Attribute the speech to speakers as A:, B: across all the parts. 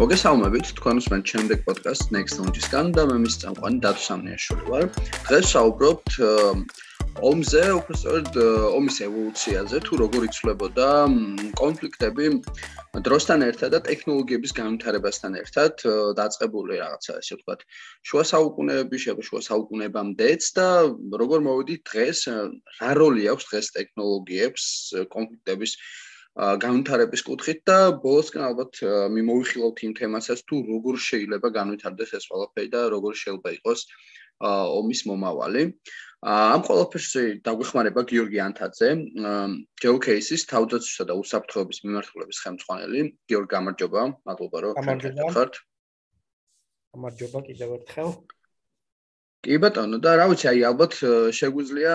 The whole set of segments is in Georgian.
A: მოგესალმებით თქვენ უსმენთ ჩემდეკ პოდკასტ Next Launch-ისგან და მე მის წამყვანი დათო სამნიაშვილი ვარ. დღეს საუბრობთ ომზე, უბრალოდ ომის ევოლუციაზე, თუ როგორ იცვლებოდა კონფლიქტები დროსთან ერთად და ტექნოლოგიების განვითარებასთან ერთად დაწყებული რაღაცა, ესე ვთქვათ, შუა საუკუნეების, შუა საუკუნეებამდეც და როგორ მოვიდით დღეს, რა როლი აქვს დღეს ტექნოლოგიებს კონფლიქტების განვითარების კუთხით და ბოლოსკენ ალბათ მიმოვიხილავთ იმ თემასაც თუ როგორ შეიძლება განვითარდეს ეს ყველაფერი და როგორ შეიძლება იყოს ომის მომავალი. ამ ყველაფერს დაგვეხმარება გიორგი ანთაძე, ჯეოკეისის თავდაცვისა და უსაფრთხოების მიმართულების ხელმძღვანელი. გიორგი, გამარჯობა, მადლობა რომ
B: ხართ. გამარჯობა კიდევ ერთხელ.
A: კი ბატონო, და რა ვიცი, აი ალბათ შეგვიძლია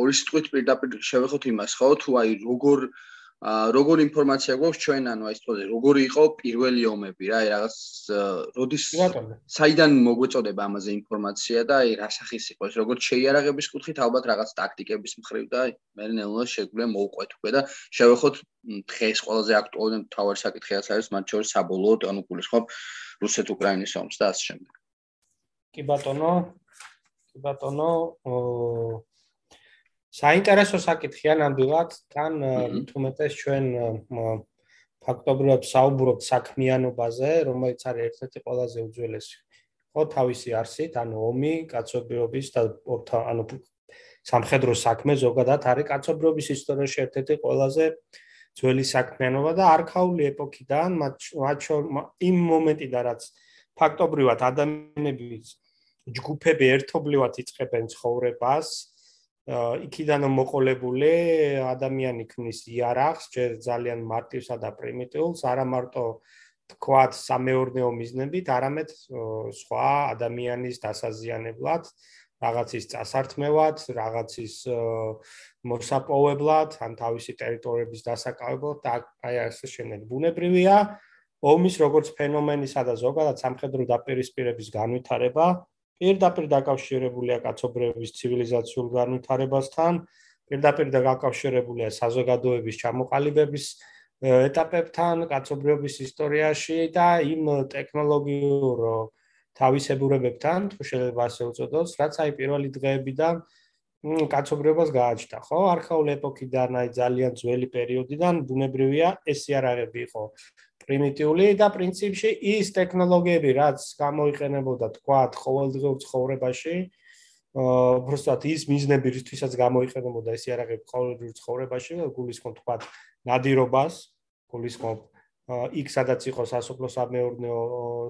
A: ორი სიტყვით პირდაპირ შევეხოთ იმას, ხო, თუ აი როგორ როგორ ინფორმაცია გვაქვს ჩვენ ანუ აი სწორედ როგორი იყო პირველი ომები რა აი რაღაც როდის საიდან მოგვეწოდება ამაზე ინფორმაცია და აი რა სახის იყო ეს როგორც შეიარაღების კუთხით ალბათ რაღაც ტაქტიკების მხრივ და აი მე ნელა შეგვიძლია მოუყვეთ უკვე და შევეხოთ დღეს ყველაზე აქტუალური თავარი საკითხიაც არის მათ შორის საბოლოოდ ანუ გულისხმობ რუსეთ-უკრაინის ომს და ასე შემდეგ.
B: კი ბატონო კი ბატონო საინტერესო საკითხია ნამდვილად, თან თუმეტეს ჩვენ ფაქტობრივად საუბრობთ საქმიანობაზე, რომელიც არის ერთ-ერთი ყველაზე უძველესი. ხო, თავისი არსით, ანუ ომი, კაცობრიობის და ანუ სამხედრო საქმე ზოგადად არის კაცობრიობის ისტორიაში ერთ-ერთი ყველაზე ძველი საქმიანობა და არქაული ეპოქიდან, მათ იმ მომენტიდან რაც ფაქტობრივად ადამიანების ჯგუფები ერთობლივად იწყებენ ცხოვრებას, იქიდან მოყოლებული ადამიანი ქმნის იარაღს, ჯერ ძალიან მარტივსა და პრიმიტიულს, არა მარტო თქვათ სამეურნეო მიზნებით, არამედ სხვა ადამიანის დასაზიანებლად, რაღაცის წასართმევად, რაღაცის მოსაპოვებლად, ან თავისი ტერიტორიების დასაკავებლად და აი ასე შემდეგ. ბუნებრივია ომის როგორც ფენომენისა და ზოგადად სამხედრო დაპირისპირების განვითარება პირდაპირ დაკავშირებულია კაცობრიობის ცივილიზაციურ განვითარებასთან, პირდაპირ დაკავშირებულია საზოგადოების ჩამოყალიბების ეტაპებთან კაცობრიობის ისტორიაში და იმ ტექნოლოგიურ თავისებურებებთან, თუ შეიძლება ასე უწოდოს, რაც აი პირველი დღეებიდან კაცობრიობას გააჩნდა, ხო? არქაული ეპოქიდან, აი ძალიან ძველი პერიოდიდან ბუნებრივია ეს იარაღები იყო პრიმიტიული და პრინციპში ის ტექნოლოგიები, რაც გამოიყენებოდა თქვა ყოველდღიურ ცხოვრებაში, აა უბრალოდ ის მიზნები, რისთვისაც გამოიყენებოდა ეს იარაღები ყოველდღიურ ცხოვრებაში, გულისხმობ თქვა ნადირობას, გულისხმობ იქ სადაც იყო სასოფლო სამეურნეო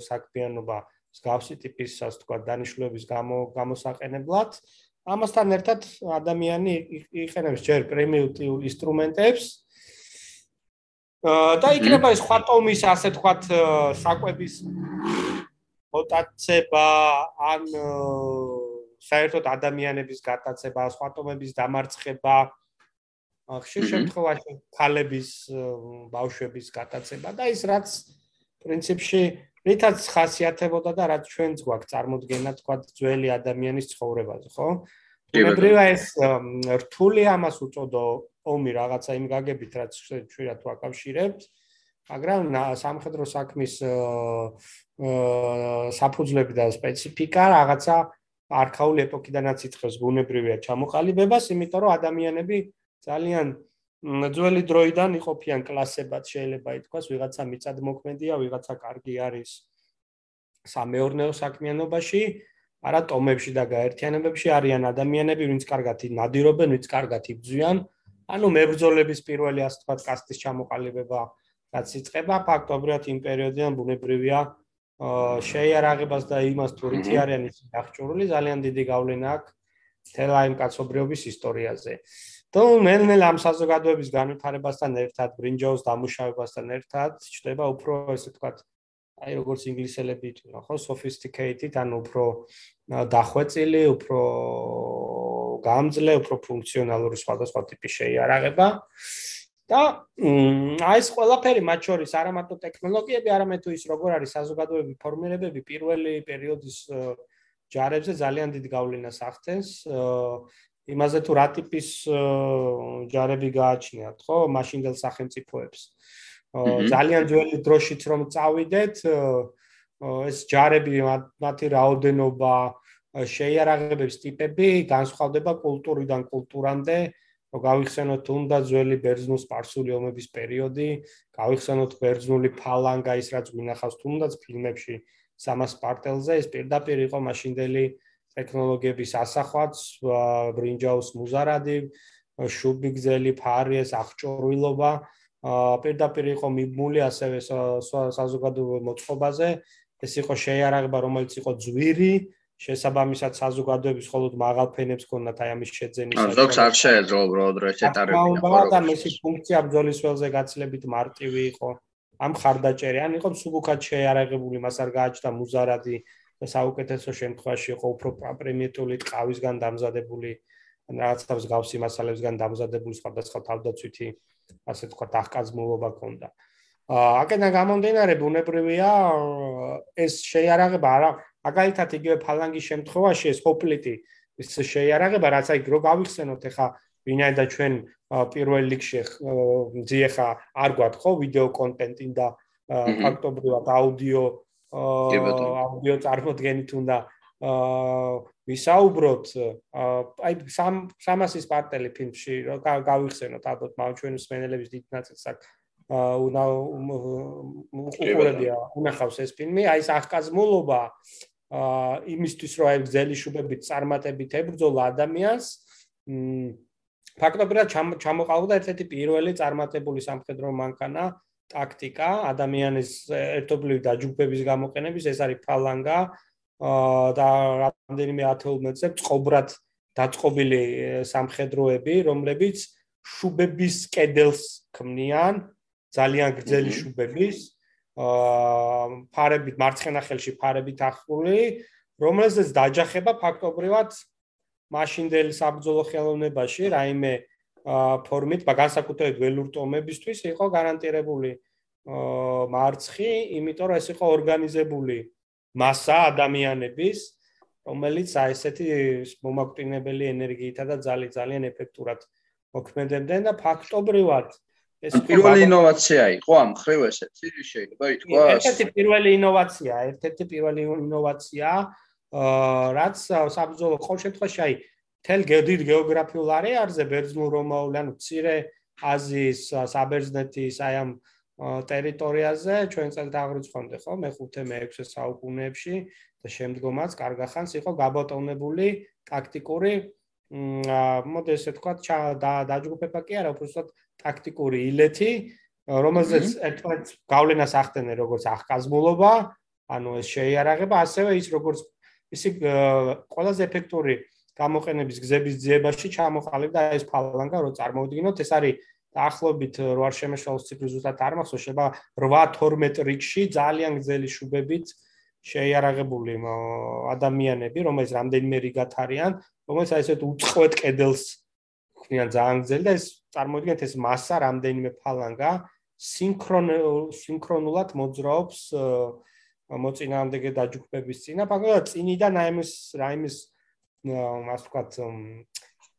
B: საქმიანობა, მსგავსი ტიპის ასე თქვა დანიშნულების გამო გამოსაყენებლად. ამასთან ერთად ადამიანი იყენებს ჯერ პრიმიტიულ ინსტრუმენტებს, და იქნება ეს ხვატომის ასე თქვათ საკვების მოტაცება ან საერთოდ ადამიანების გატაცება, ხვატომების დამარცხება ხშირ შემთხვევაში ხალების ბავშვების გატაცება და ის რაც პრინციპში რითაც ხასიათებოდა და რაც ჩვენც გვაქვს წარმოქმნა თქვა ძველი ადამიანის ცხოვრებაზე, ხო? მებრივა ეს რთული ამას უწოდო ომი რაღაცა იმ გაგებით რაც შეიძლება თუ აკავშირებთ მაგრამ სამხედრო საქმის საფუძვლები და სპეციფიკა რაღაცა არქაული ეპოქიდანაც იწყებს ბუნებრივია ჩამოყალიბებას იმიტომ რომ ადამიანები ძალიან ძველი დროიდან იყოფიან კლასებად შეიძლება ითქვას ვიღაცა მიწადმოქმედია ვიღაცა კარგი არის სამეურნეო საქმიანობაში არა ტომებში და გაერთიანებებში არიან ადამიანები ვინც კარგად ნადირობენ ვინც კარგად იბძვიან ანუ მებრძოლების პირველი ასე თქვა კასტის ჩამოყალიბება რაც იწყება ფაქტობრივად იმ პერიოდიდან ბუნებრივია შეიარაღებას და იმას თუ რითი არიან ის აღჭურული ძალიან დიდი გავლენა აქვს თელაიმ კაცობრიობის ისტორიაზე. თუ მენელ ამ საზოგადოების განვითარებასთან ერთად ბრინჯაოს დამუშავებასთან ერთად ჩდება უფრო ესე თქვა აი როგორც ინგლისელები თვითონ ხო sophisticated ანუ უფრო დახვეწილი, უფრო გამძლე, უფრო ფუნქციონალური სხვადასხვა ტიპის შეიარაღება. და აი ეს ყველაფერი მათ შორის არა მარტო ტექნოლოგიები, არამედ თუ ის როგორ არის საზოგადოებრივი ფორმირებები პირველი პერიოდის ჯარებზე ძალიან დიდ გავლენას ახდენს. იმაზე თუ რა ტიპის ჯარები გააჩნიათ, ხო, მაშინდელ სახელმწიფოებს. ძალიან ძველი დროშიც რომ წავიდეთ ეს ჯარები მათი რაოდენობა შეიარაღებების ტიპები განსხვავდება კულტურიდან კულტურამდე. რომ გავიხსენოთ თუნდა ძველი ბერძნულ სპარსული ომების პერიოდი გავიხსენოთ ბერძნული ფალანგა ის რაც გვინახავს თუნდაც ფილმებში სამას სპარტელზე ეს პირდაპირ იყო მაშინდელი ტექნოლოგიების ასახვაც ბრინჯაოს მუზარადი შუბიგზელი ფარიეს აღჭურვილობა. პირდაპირ იყო მიბმული ასევე საზოგადოებრივ მოწყობაზე. ეს იყო შეიარაღება რომელიც იყო ძვირი შესაბამისად საზოგადოების მხოლოდ მაღალ ფენებს ქონდათ აი ამის შეძენის
A: აა ზოგს არ შეეძლო უბრალოდ რა შეტარებინა
B: ხო და მისი ფუნქცია ბრძოლის ველზე გაცილებით მარტივი იყო ამ ხარდაჭერი ან იყო მსუბუქად შეიარაღებული მას არ გააჩნდა მუზარადი და საუკეთესო შემთხვევაში იყო უფრო პრიმიტიული ტყავისგან დამზადებული ან რაღაცას გავსი მასალებისგან დამზადებული სხვადასხვა თავდაცვითი ასე თქვა დახკაზმულობა ქონდა. აა აქედან გამომდინარე ბუნებრივია ეს შეიარაღება არა მაგალითად იგივე ფალანგის შემთხვევაში ეს ჰოპლიტი ეს შეიარაღება რაც აი რო გავიხსენოთ ახლა ვინაიდან ჩვენ პირველ რიგში ძიეხა არ გვაქვს ხო? ვიდეო კონტენტი და ფაქტობრივად აუდიო აუდიო წარმოდგენით უნდა ვისაუბროთ აი სამ სამასის პარტელი ფილმში რომ გავიხსენოთ ალბათ მაგ ჩვენ მსმენელების დიდ ნაწილს აქ უნდა უყურებია უნახავს ეს ფილმი. აი ეს ახკაზმულობა აა იმისთვის რომ აი გზელი შუბებით წარმატებით ებრძოლა ადამიანს ფაქტობრივად ჩამოყალიბდა ერთ-ერთი პირველი წარმატებული სამხედრო მანქანა ტაქტიკა ადამიანის ერთობლივი დაჯგუფების გამოყენების ეს არის ფალანგა და რამდენიმე ათეულმეტრზე წყობრად დაწყობილი სამხედროები, რომლებიც შუბების კედელს ქმნიან, ძალიან გრძელი შუბების, აა ფარებით მარცხენა ხელში ფარებით ახლული, რომელზეც დაჯახება ფაქტობრივად მაშინდელ საბრძოლო ხელოვნებაში, რაიმე ფორმით, განსაკუთრებით ველურ ტომებისთვის იყო გარანტირებული აა მარცხი, იმიტომ რომ ეს იყო ორგანიზებული მასა ადამიანების, რომელიც აი ესეთი მომაკვდინებელი ენერგიითა და ძალიან ძალიან ეფექტურად მოქმედებდნენ და ფაქტობრივად
A: ეს პირველი ინოვაცია იყო ამ ხრივ ესეთი შეიძლება ითქვა
B: ერთ-ერთი პირველი ინოვაცია, ერთ-ერთი პირველი ინოვაცია, რაც საბრძოლო ყოველ შემთხვევაში აი თელ გედით გეოგრაფიულ არეალზე ბერძნულ რომაული ანუ ცირე აზიის საბერძნეთის აი ამ ტერიტორიაზე ჩვენ წელთაღრიცხვამდე ხო მე-5 მე-6 საუკუნეებში და შემდგომაც კარგახანს იყო გაბატონებული ტაქტიკური მოდი ესე თქვა დაჯგუფება კი არა უბრალოდ ტაქტიკური ილეთი რომელზეც ერთმანეთს გავლენას ახდენენ როგორც ახკაზმულობა ანუ ეს შეიარაღება ასევე ის როგორც ისი ყველაზე ეფექტური გამოყენების გზების ძიებაში ჩამოყალიბდა ეს ფალანგა რო წარმოვიდგინოთ ეს არის დაახლოებით რო არ შემეშალოს ციფრი ზუსტად არ მახსოვს შეიძლება 8-12 რიგში ძალიან გრძელი შუბებით შეიარაღებული ადამიანები რომელიც რამდენიმე რიგად არიან რომელიც აი ესეთ უწყვეტ კედელს ხვდიან ძალიან გრძელი და ეს წარმოიდგინეთ ეს მასა რამდენიმე ფალანგა სინქრონ სინქრონულად მოძრაობს მოწინააღმდეგე დაჯგუფების წინა ფაქტობრივად წინიდან აი ეს რაიმის ასე ვთქვათ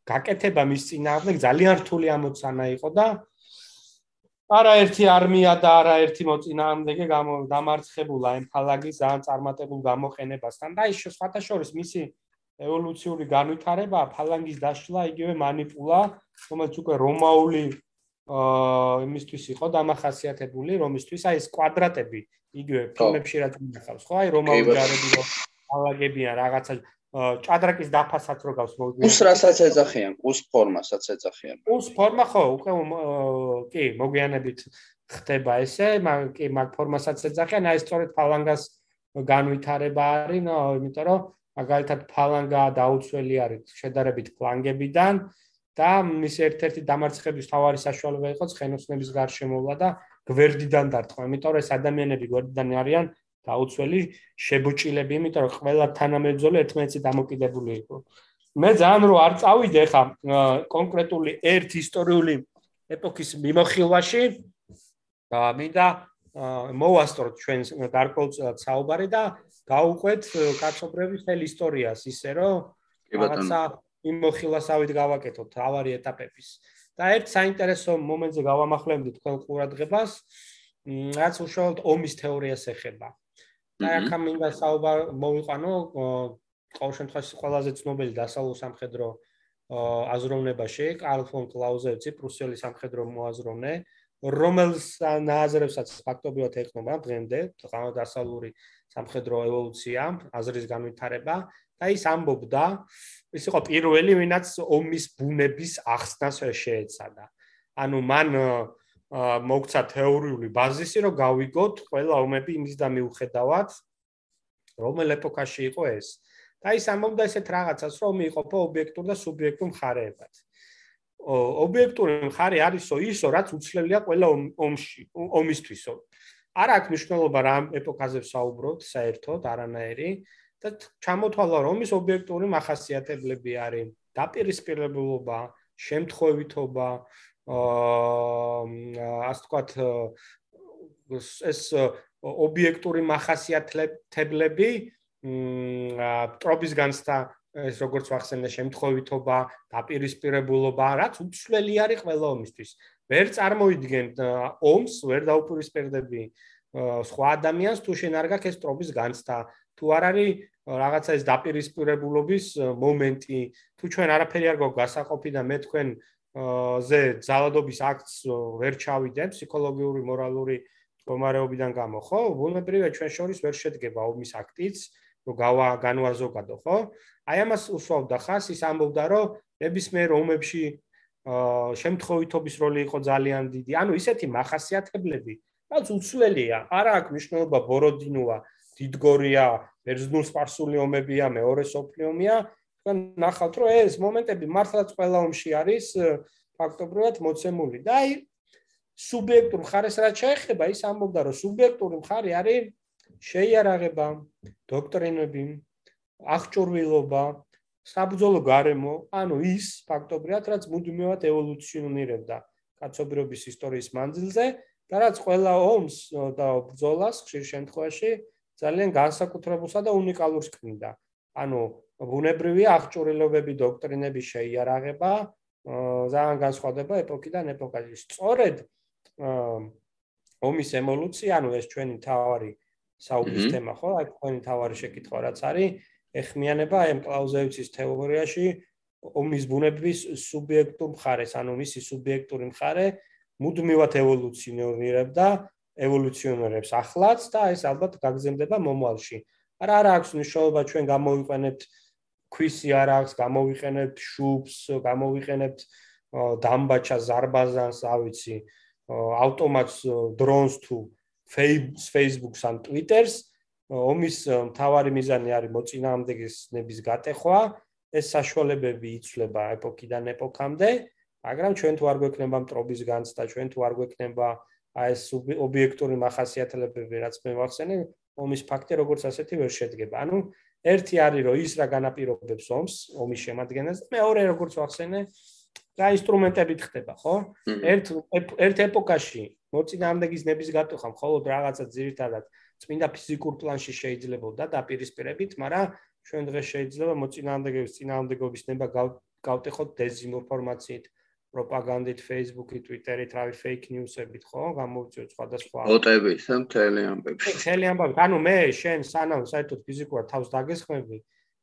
B: გაკეთება მის წინააღმდეგ ძალიან რთული ამოცანა იყო და არაერთი არმია და არაერთი მოწინააღმდეგე დამარცხებულა ამ ფალაგის ძალიან წარმატებულ გამოყენებასთან და ის სხვათა შორის მისი ევოლუციური განვითარება, ფალანგის დაშლა, იგივე манипуლა, რომელიც უკვე რომაული აა იმისთვის იყო დამახასიათებული, რომისთვის აი ეს კვადრატები იგივე ფილმებში რაც ნახავს, ხო? აი რომაული ჯარები რომ ალაგებიან რაღაცა ჭადრაკის დაფასაც რო გავს
A: მოვიდნენ. ус რასაც ეძახიან, ус ფორმასაც ეძახიან.
B: ус ფორმა ხო, უკვე კი, მოგვიანებით ხდება ესე, მაგ კი მაგ ფორმასაც ეძახიან, აი სწორედ ფალანგას განვითარება არის, ნო, იმიტომ რომ მაგალითად ფალანგა დაუცველი არის შედარებით ფლანგებიდან და მის ერთ-ერთი დამარცხების თავარი საშუალება იყო ცხენოსნების გარშემოვა და გვერდიდან დარტყმა, იმიტომ რომ ეს ადამიანები გვერდიდან არიან დაუცველი შებუჭილები, იმიტომ რომ ყველა თანამებრძოლი ერთმანეთზე დამოკიდებული იყო. მე ძალიან რო არ წავიდე ხა კონკრეტული ერთ ისტორიული ეპოქის მიმოხილვაში და მინდა მოვასწროთ ჩვენ გარკვეულწილად საუბარი და გავუყვეთ კაცობრიობის თელ ისტორიას ისე რომ რაღაცა მიმოხილვასავით გავაკეთოთ ავარი ეტაპების. და ერთ საინტერესო მომენტზე გავამახლებდი თქვენ ყურადღებას. რაც უშუალოდ ომის თეორიას ეხება. და ახლა მინდა საუბარ მოვიყვანო ყოველ შემთხვევაში ყველაზე ცნობილი დასავლურ სამხედრო აზროვნებაში კარლ ფონ კლაუზევიცი პრუსელი სამხედრო მოაზროვნე რომელს ნააზრებსაც ფაქტობრივად ეკნობა დღემდე დასავლური სამხედრო ევოლუცია აზრის განვითარება და ის ამბობდა ის იყო პირველი ვინაც ომის ბუნების ახსნას შეეცადა. ანუ მან მოგცა თეორიული ბაზისი რომ გავიგოთ ყველა ომები იმის და მიუხედავად რომელ ეპოქაში იყო ეს. და ის ამბობდა ესეთ რაღაცას რომ იყოფა ობიექტურ და სუბიექტურ მხარეებად ობიექტური მხარე არისო ისო, რაც უცლებელია ყველა ომში, ომისთვისო. არ აქვს მნიშვნელობა რა ეპოქაზე ვსაუბრობთ საერთოდ, არანაირი და ჩამოთვალა რომ ის ობიექტური მახასიათებლები არის, დაპირისპირებულობა, შემთხვევითობა, აა ასე ვთქვათ ეს ობიექტური მახასიათებლები მ პრობისგანსთა ეს როგორც ვახსენე შემთხვევითობა, დაპირისპირებულობა, რაც უცვლელი არის ყველა ომისთვის. ვერ წარმოიდგენთ ომს, ვერ დაუპირისპირდები სხვა ადამიანს თუ შენ არ გაქვს ეს ტრობის განცდა. თუ არ არის რაღაცა ეს დაპირისპირებულობის მომენტი, თუ ჩვენ არაფერი არ გვაქვს გასაყოფი და მე თქვენ ზე ძალადობის აქტს ვერ ჩავიდებ ფსიქოლოგიური, მორალური მდგომარეობიდან გამო, ხო? ბუნებრივია ჩვენ შორის ვერ შედგება ომის აქტიც, რომ გავა განვაზოგადო, ხო? აი ამას უსვავდა ხას, ის ამბობდა, რომ ნებისმიერ ომებში აა შემთხვევითობის როლი იყო ძალიან დიდი. ანუ ისეთი מחასიათებლები, რაც უცვლელია, არა აქვს მნიშვნელობა ბოროდინოა, დიდგორია, ბერძნულ-სპარსული ომებია, მეორე სოფლიო ომია. თქვენ ნახავთ, რომ ეს მომენტები მართლაც ყველა ომში არის ფაქტობრივად მოცემული. და აი სუბიექტურ მხარეს რაც შეეხება, ის ამბობდა, რომ სუბიექტური მხარე არის შეიარაღება, დოქტრინები, აღჭურვილობა, საბრძოლო გარემო, ანუ ის ფაქტობრივად რაც მუდმივად ევოლუციონირებდა კაცობრიობის ისტორიის მანძილზე და რაც ყველა ომს და ბრძოლას ხშირ შემთხვევაში ძალიან განსაკუთრებულსა და უნიკალურს ქმნიდა. ანუ ბუნებრივი აღჭურვილობები, დოქტრინები შეიარაღება ძალიან განსხვავდება ეპოქიდან ეპოქაში. სწორედ ომის ევოლუცია, ანუ ეს ჩვენი თავარი საუბრის თემა ხო? აი თქვენი თავარი შეკითხვა რაც არის, ეხმიანება აი ამ კლაუზევიცის თეორიაში ომის ბუნების სუბიექტურ მხარეს, ანუ მისი სუბიექტური მხარე მუდმივად ევოლუციონირებდა, ევოლუციონირებს ახლაც და ეს ალბათ გაგზემდება მომავალში. არა არა აქვს მნიშვნელობა ჩვენ გამოვიყენებთ ქვისი არ აქვს, გამოვიყენებთ შუბს, გამოვიყენებთ დამბაჩა ზარბაზანს, ავიცი, ავტომატს, დრონს თუ Facebook-ს ან Twitter-ს ომის მთავარი მიზანი არის მოწინააღმდეგეების გატეხვა. ეს საშუალებები იცვლება ეპოქიდან ეპოქამდე, მაგრამ ჩვენ თუ არ გვექნება მტრობის განცდა, ჩვენ თუ არ გვექნება აი ეს ობიექტური מחასიათებლები, რაც მე ვახსენე, ომის ფაქტი როგორც ასეთი ვერ შედგება. ანუ ერთი არის რომ ის რა განაპირობებს ომს, ომის შემადგენელს, მეორე როგორც ვახსენე, რა ინსტრუმენტებით ხდება, ხო? ერთ ერთ ეპოქაში მოწინააღმდეგის ნების გატეხვა მხოლოდ რაღაცა ძირითადად წმინდა ფიზიკურ პლანში შეიძლება და დაპირისპირებით, მაგრამ ჩვენ დღეს შეიძლება მოწინააღმდეგების წინააღმდეგობის ნება გავტეხოთ დეზინფორმაციით, პროპაგანდით, Facebook-ით, Twitter-ით, რავი fake news-ებით, ხო? გამოვიწიოთ სხვადასხვა
A: ბოტებით, მთელი ამბები.
B: მთელი ამბები. ანუ მე შენ სანამ საერთოდ ფიზიკურად თავს დაგესხმები,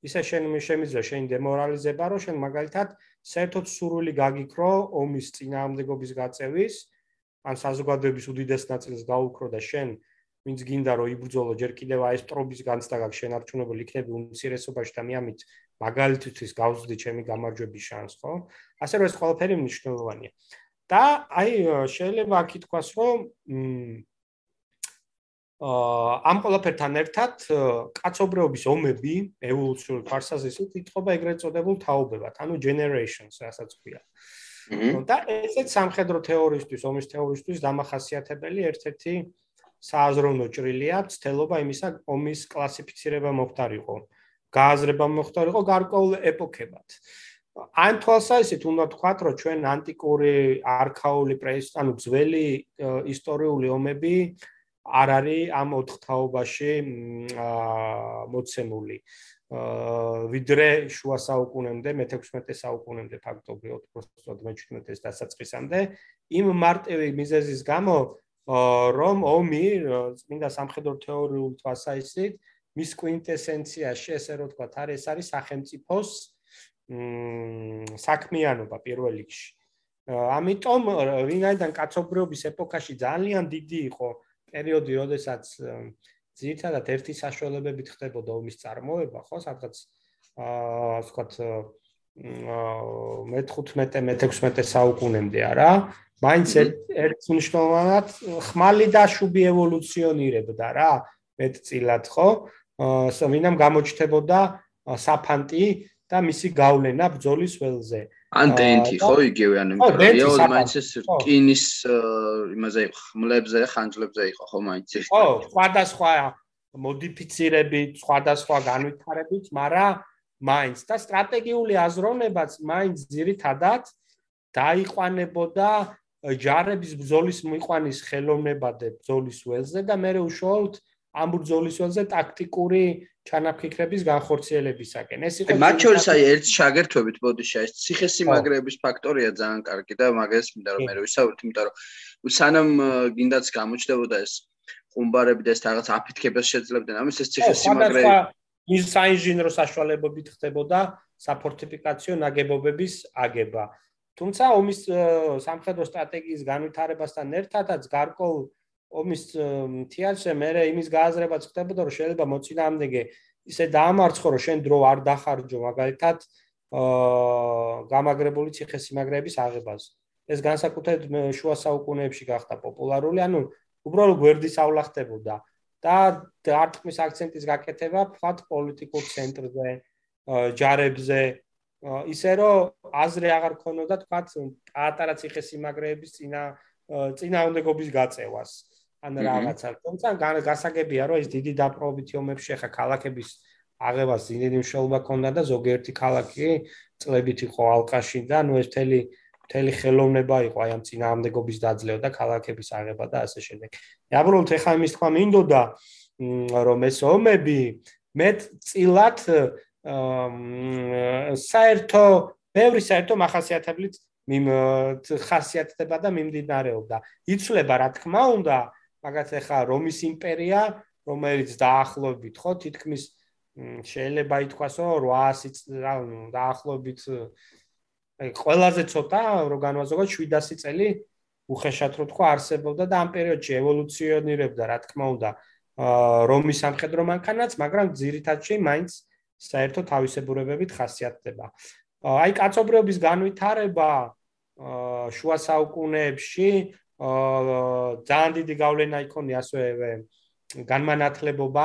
B: ისე შენ შემიძლია შენ დემორალიზება, რომ შენ მაგალითად საერთოდ სურვილი გაგიქრო ომის წინააღმდეგობის გაწევის, ან საზოგადოების უდიდეს ნაწილს გაუქრო და შენ ვინც გინდა რომ იბრძოლო ჯერ კიდევ აი ეს ტრობის განცდა გაქვს შენარჩუნებული იქნები უმცირესობაში და მე ამით მაგალითთვის გავზდი ჩემი გამარჯვების შანსს ხო? ასე რომ ეს ყველაფერი მნიშვნელოვანია. და აი შეიძლება აქ ითქვას რომ აა ამ ყველაფერთან ერთად კაცობრიობის ომები ევოლუციური ფარსაზისით ითხოვა ეგრეთ წოდებულ თაობებად ანუ generations რასაც ქვია და ესეც სამხედრო თეორიისთვის ომის თეორიისთვის დამახასიათებელი ერთ-ერთი სააზროვნო ჭრილია ცდელობა იმისა ომის კლასიფიცირება მოხდარიყო გააზრება მოხდარიყო გარკვეულ ეპოქებად ან თვალსაზრისით უნდა ვთქვათ რომ ჩვენ ანტიკური არქაული პრეს ანუ ძველი ისტორიული ომები არ არის ამ ოთხთაობაში მოცემული ვიდრე შუა საუკუნემდე მე-16 საუკუნემდე ფაქტობრივად უბრალოდ მე-17-ის დასაწყისამდე იმ მარტივი მიზეზის გამო რომ ომი წმინდა სამხედრო თეორიულ თვალსაზრისით მის კვინტესენციაში ესე რომ თქვა არის არის სახელმწიფოს საქმიანობა პირველ რიგში. ამიტომ ვინაიდან კაცობრიობის ეპოქაში ძალიან დიდი იყო პერიოდი, როდესაც ძირითადად ერთი საშუალებებით ხდებოდა ომის წარმოება, ხო, სადღაც აა ვთქვათ მე-15 მე-16 საუკუნემდე არა, მაინც ერთ მნიშვნელოვნად ხმალი და შუბი ევოლუციონირებდა რა, მეტწილად, ხო? აა ვინამ გამოჩნდებოდა საფანტი და მისი გავლენა ბძოლის ველზე.
A: ან დენტი ხო იგივე ან იმპერია მაინც ეს რკინის იმაზე ხმლებზე ხანჯლებზე იყო ხო მაინც ეს
B: ხო სხვადასხვა მოდიფიცირებით სხვადასხვა განვითარებით მაგრამ მაინც. და სტრატეგიული აზროვნებაც მაინც ძირითადად დაიყვანებოდა ჯარების ბრძოლის მიყვანის ხელოვნებადე ბრძოლის ველზე და მე უშუალოდ ამ ბრძოლის ველზე ტაქტიკური ჩანაფიქრების განხორციელებისაკენ. ეს იყო
A: მათ შორის აი ერთ შაგერთვებით ბოდიშა ეს ციხესიმაგრეების ფაქტორია ძალიან კარგი და მაგას მინდა რომ მე ვისაუბროთ, იმიტომ რომ სანამ გინდაც გამოჩნდებოდა ეს ხუმბარები და ეს რაღაც აფეთქებას შეძლებდნენ, ამის ეს ციხესიმაგრე
B: ის საინჟინრო საშუალებებით ხდებოდა საფორტიფიკაციო ნაგებობების აგება. თუმცა ომის სამხედრო სტრატეგიის განვითარებასთან ერთადაც გარკვეულ ომის თეატრზე მე იმის გააზრებაც ხდებოდა რომ შეიძლება მოწინააღმდეგე ისე დაამარცხო რომ შენ დრო არ დახარჯო მაგალითად აა გამაგრებული ციხესიმაგრეების აღებას. ეს განსაკუთრებით შუა საუკუნეებში გახდა პოპულარული ანუ უბრალოდ გვერდის ავლა ხდებოდა. და დარტყმის აქცენტის გაკეთება ფათ პოლიტიკურ ცენტრზე ჯარებზე. ისე რომ აზრი აღარ ქონოდა თქვა პატარა ციხესიმაგრეების წინა წინააღმდეგობის გაწევას ან რაღაცა. თუმცა გასაგებია, რომ ეს დიდი დაპყრობითი ომებში ხა ქალაქების აღებას ძინდიდი მნიშვნელობა ქონდა და ზოგიერთი ქალაქი წლებით იყო ალყაში და ნუ ეს მთელი მთელი ხელოვნება იყო აი ამ წინააღმდეგობის დაძლევა და ქალაქების აღება და ასე შემდეგ. უბრალოდ ეხლა იმის თქვა მინდოდა რომ ეს ომები მეტ წილად საერთო ბევრი საერთო מחასიათებლით მიმ ხასიათდება და მიმდინარეობდა. იცლება რა თქმა უნდა მაგათ ახლა რომის იმპერია, რომელიც დაახლოებით ხო თითქმის შეიძლება ითქვას, რომ 800 დაახლოებით აი ყველაზე ცოტა რო განვაზოგოთ 700 წელი უხეშად რო თქვა არსებობდა და ამ პერიოდში ევოლუციონირებდა, რა თქმა უნდა, რომის სამხედრო მანქანაც, მაგრამ ძირითადში მაინც საერთო თავისებურებებით ხასიათდება. აი კაცობრიობის განვითარება შუა საუკუნეებში ძალიან დიდი გავლენა იქონია ასევე განმანათლებობა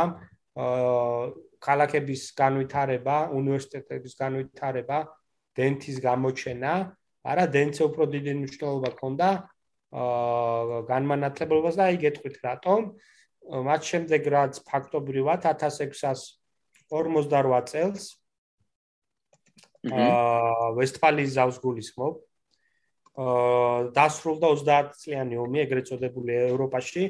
B: აა ქალაქების განვითარება, უნივერსიტეტების განვითარება, დენთის გამოჩენა, არა დენთზე უფრო დიდი მნიშვნელობა ქონდა აა განმანათლებლობას და აი გეტყვით რატომ. მათ შემდეგ რაც ფაქტობრივად 1648 წელს აა ვესტფალიის ზავს გულისხმობ დასრულდა 30 წლიანი ომი ეგრეთ წოდებული ევროპაში,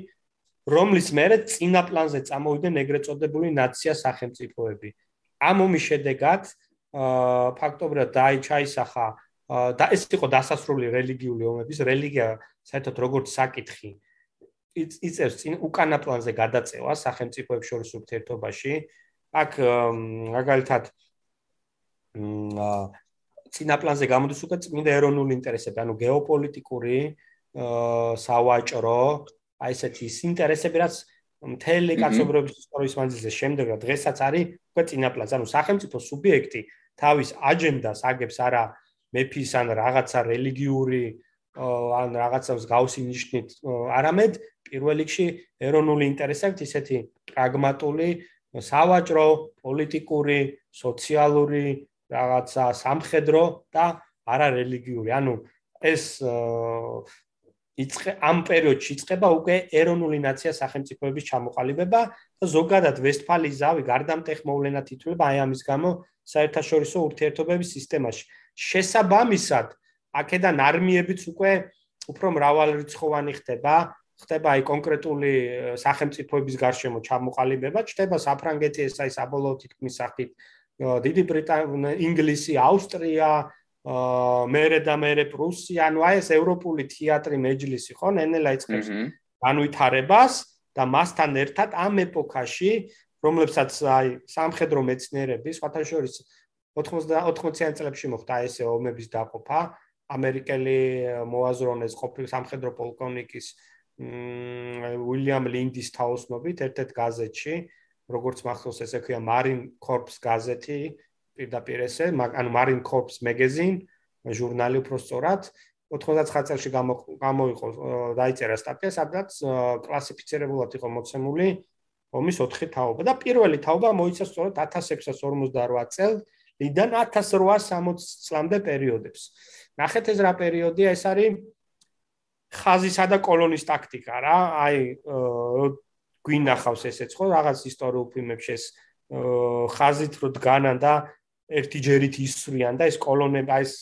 B: რომლის მერე წინა პლანზე წამოვიდნენ ეგრეთ წოდებული ნაცია სახელმწიფოები. ამ ომის შედეგად ფაქტობრივად დაიჩაისახა და ეს იყო დასასრული რელიგიული ომების რელიგია საერთოდ როგორც საკითხი იწევს წინ უკანა პლანზე გადაწევა სახელმწიფოებს შორის ურთიერთობაში. აქ მაგალითად წინა პლანზე გამოდის უკვე წმინდა ეროვნული ინტერესები, ანუ გეოპოლიტიკური, აა სავაჭრო, აი ესეთი ინტერესები, რაც მთელი კაცობრიობის ისტორიის მანძილზე შემდეგა დღესაც არის უკვე წინა პლანზე, ანუ სახელმწიფო სუბიექტი თავის აჯენდას აგებს არა მეფის ან რაღაცა რელიგიური ან რაღაცას გავსი ნიშნით, არამედ პირველ რიგში ეროვნული ინტერესებით ისეთი პრაგმატული სავაჭრო, პოლიტიკური, სოციალური რაღაცა სამხედრო და არა რელიგიური. ანუ ეს იწყე ამ პერიოდში იწყება უკვე ეროვნული ნაცია სახელმწიფოების ჩამოყალიბება და ზოგადად ვესტფალიის ზავი გარდამტეხ მოვლენად ითვლება აი ამის გამო საერთაშორისო ურთიერთობების სისტემაში. შესაბამისად, აქედან არმიებიც უკვე უფრო მრავალრიცხოვანი ხდება, ხდება აი კონკრეტული სახელმწიფოების გარშემო ჩამოყალიბება, ჩდება საფრანგეთი ეს აი საბოლოო თითქმის სახით დიდი ბრიტანია, ინგლისი, ავსტრია, მერე და მერე პრუსია, ანუ აი ეს ევროპული თეატრი მეჯლისი ხო, ნენელა იწყებს განვითარებას და მასთან ერთად ამ ეპოქაში, რომლებსაც აი სამხედრო მეცნიერები, სხვათა შორის 80-80-იან წლებში მოხდა ესე ომების დაყოფა, ამერიკელი მოაზრონეს ყოფილი სამხედრო პოლკოვნიკის უილიამ ლინდის თაოსნობით ერთ-ერთ გაზეთში, როგორც მახსოვს ესე ქვია Marine Corps გაზეთი, პირდაპირ ესე, ანუ Marine Corps magazine, ჟურნალი უფრო სწორად, 99 წელს გამოიყო დაიწერა სტატია, სადაც კლასიფიცირებულად იყო მოცემული ომის 4 თაობა და პირველი თაობა მოიცა სწორედ 1648 წელიდან 1860 წლამდე პერიოდებს. ნახეთ ეს რა პერიოდია, ეს არის ხაზისა და კოლონის ტაქტიკა რა. აი გვინახავს ესეც ხო რაღაც ისტორიულ ფილმებში ეს ხაზით რო დგანან და ერთი ჯერით ისვრიან და ეს კოლონები აი ეს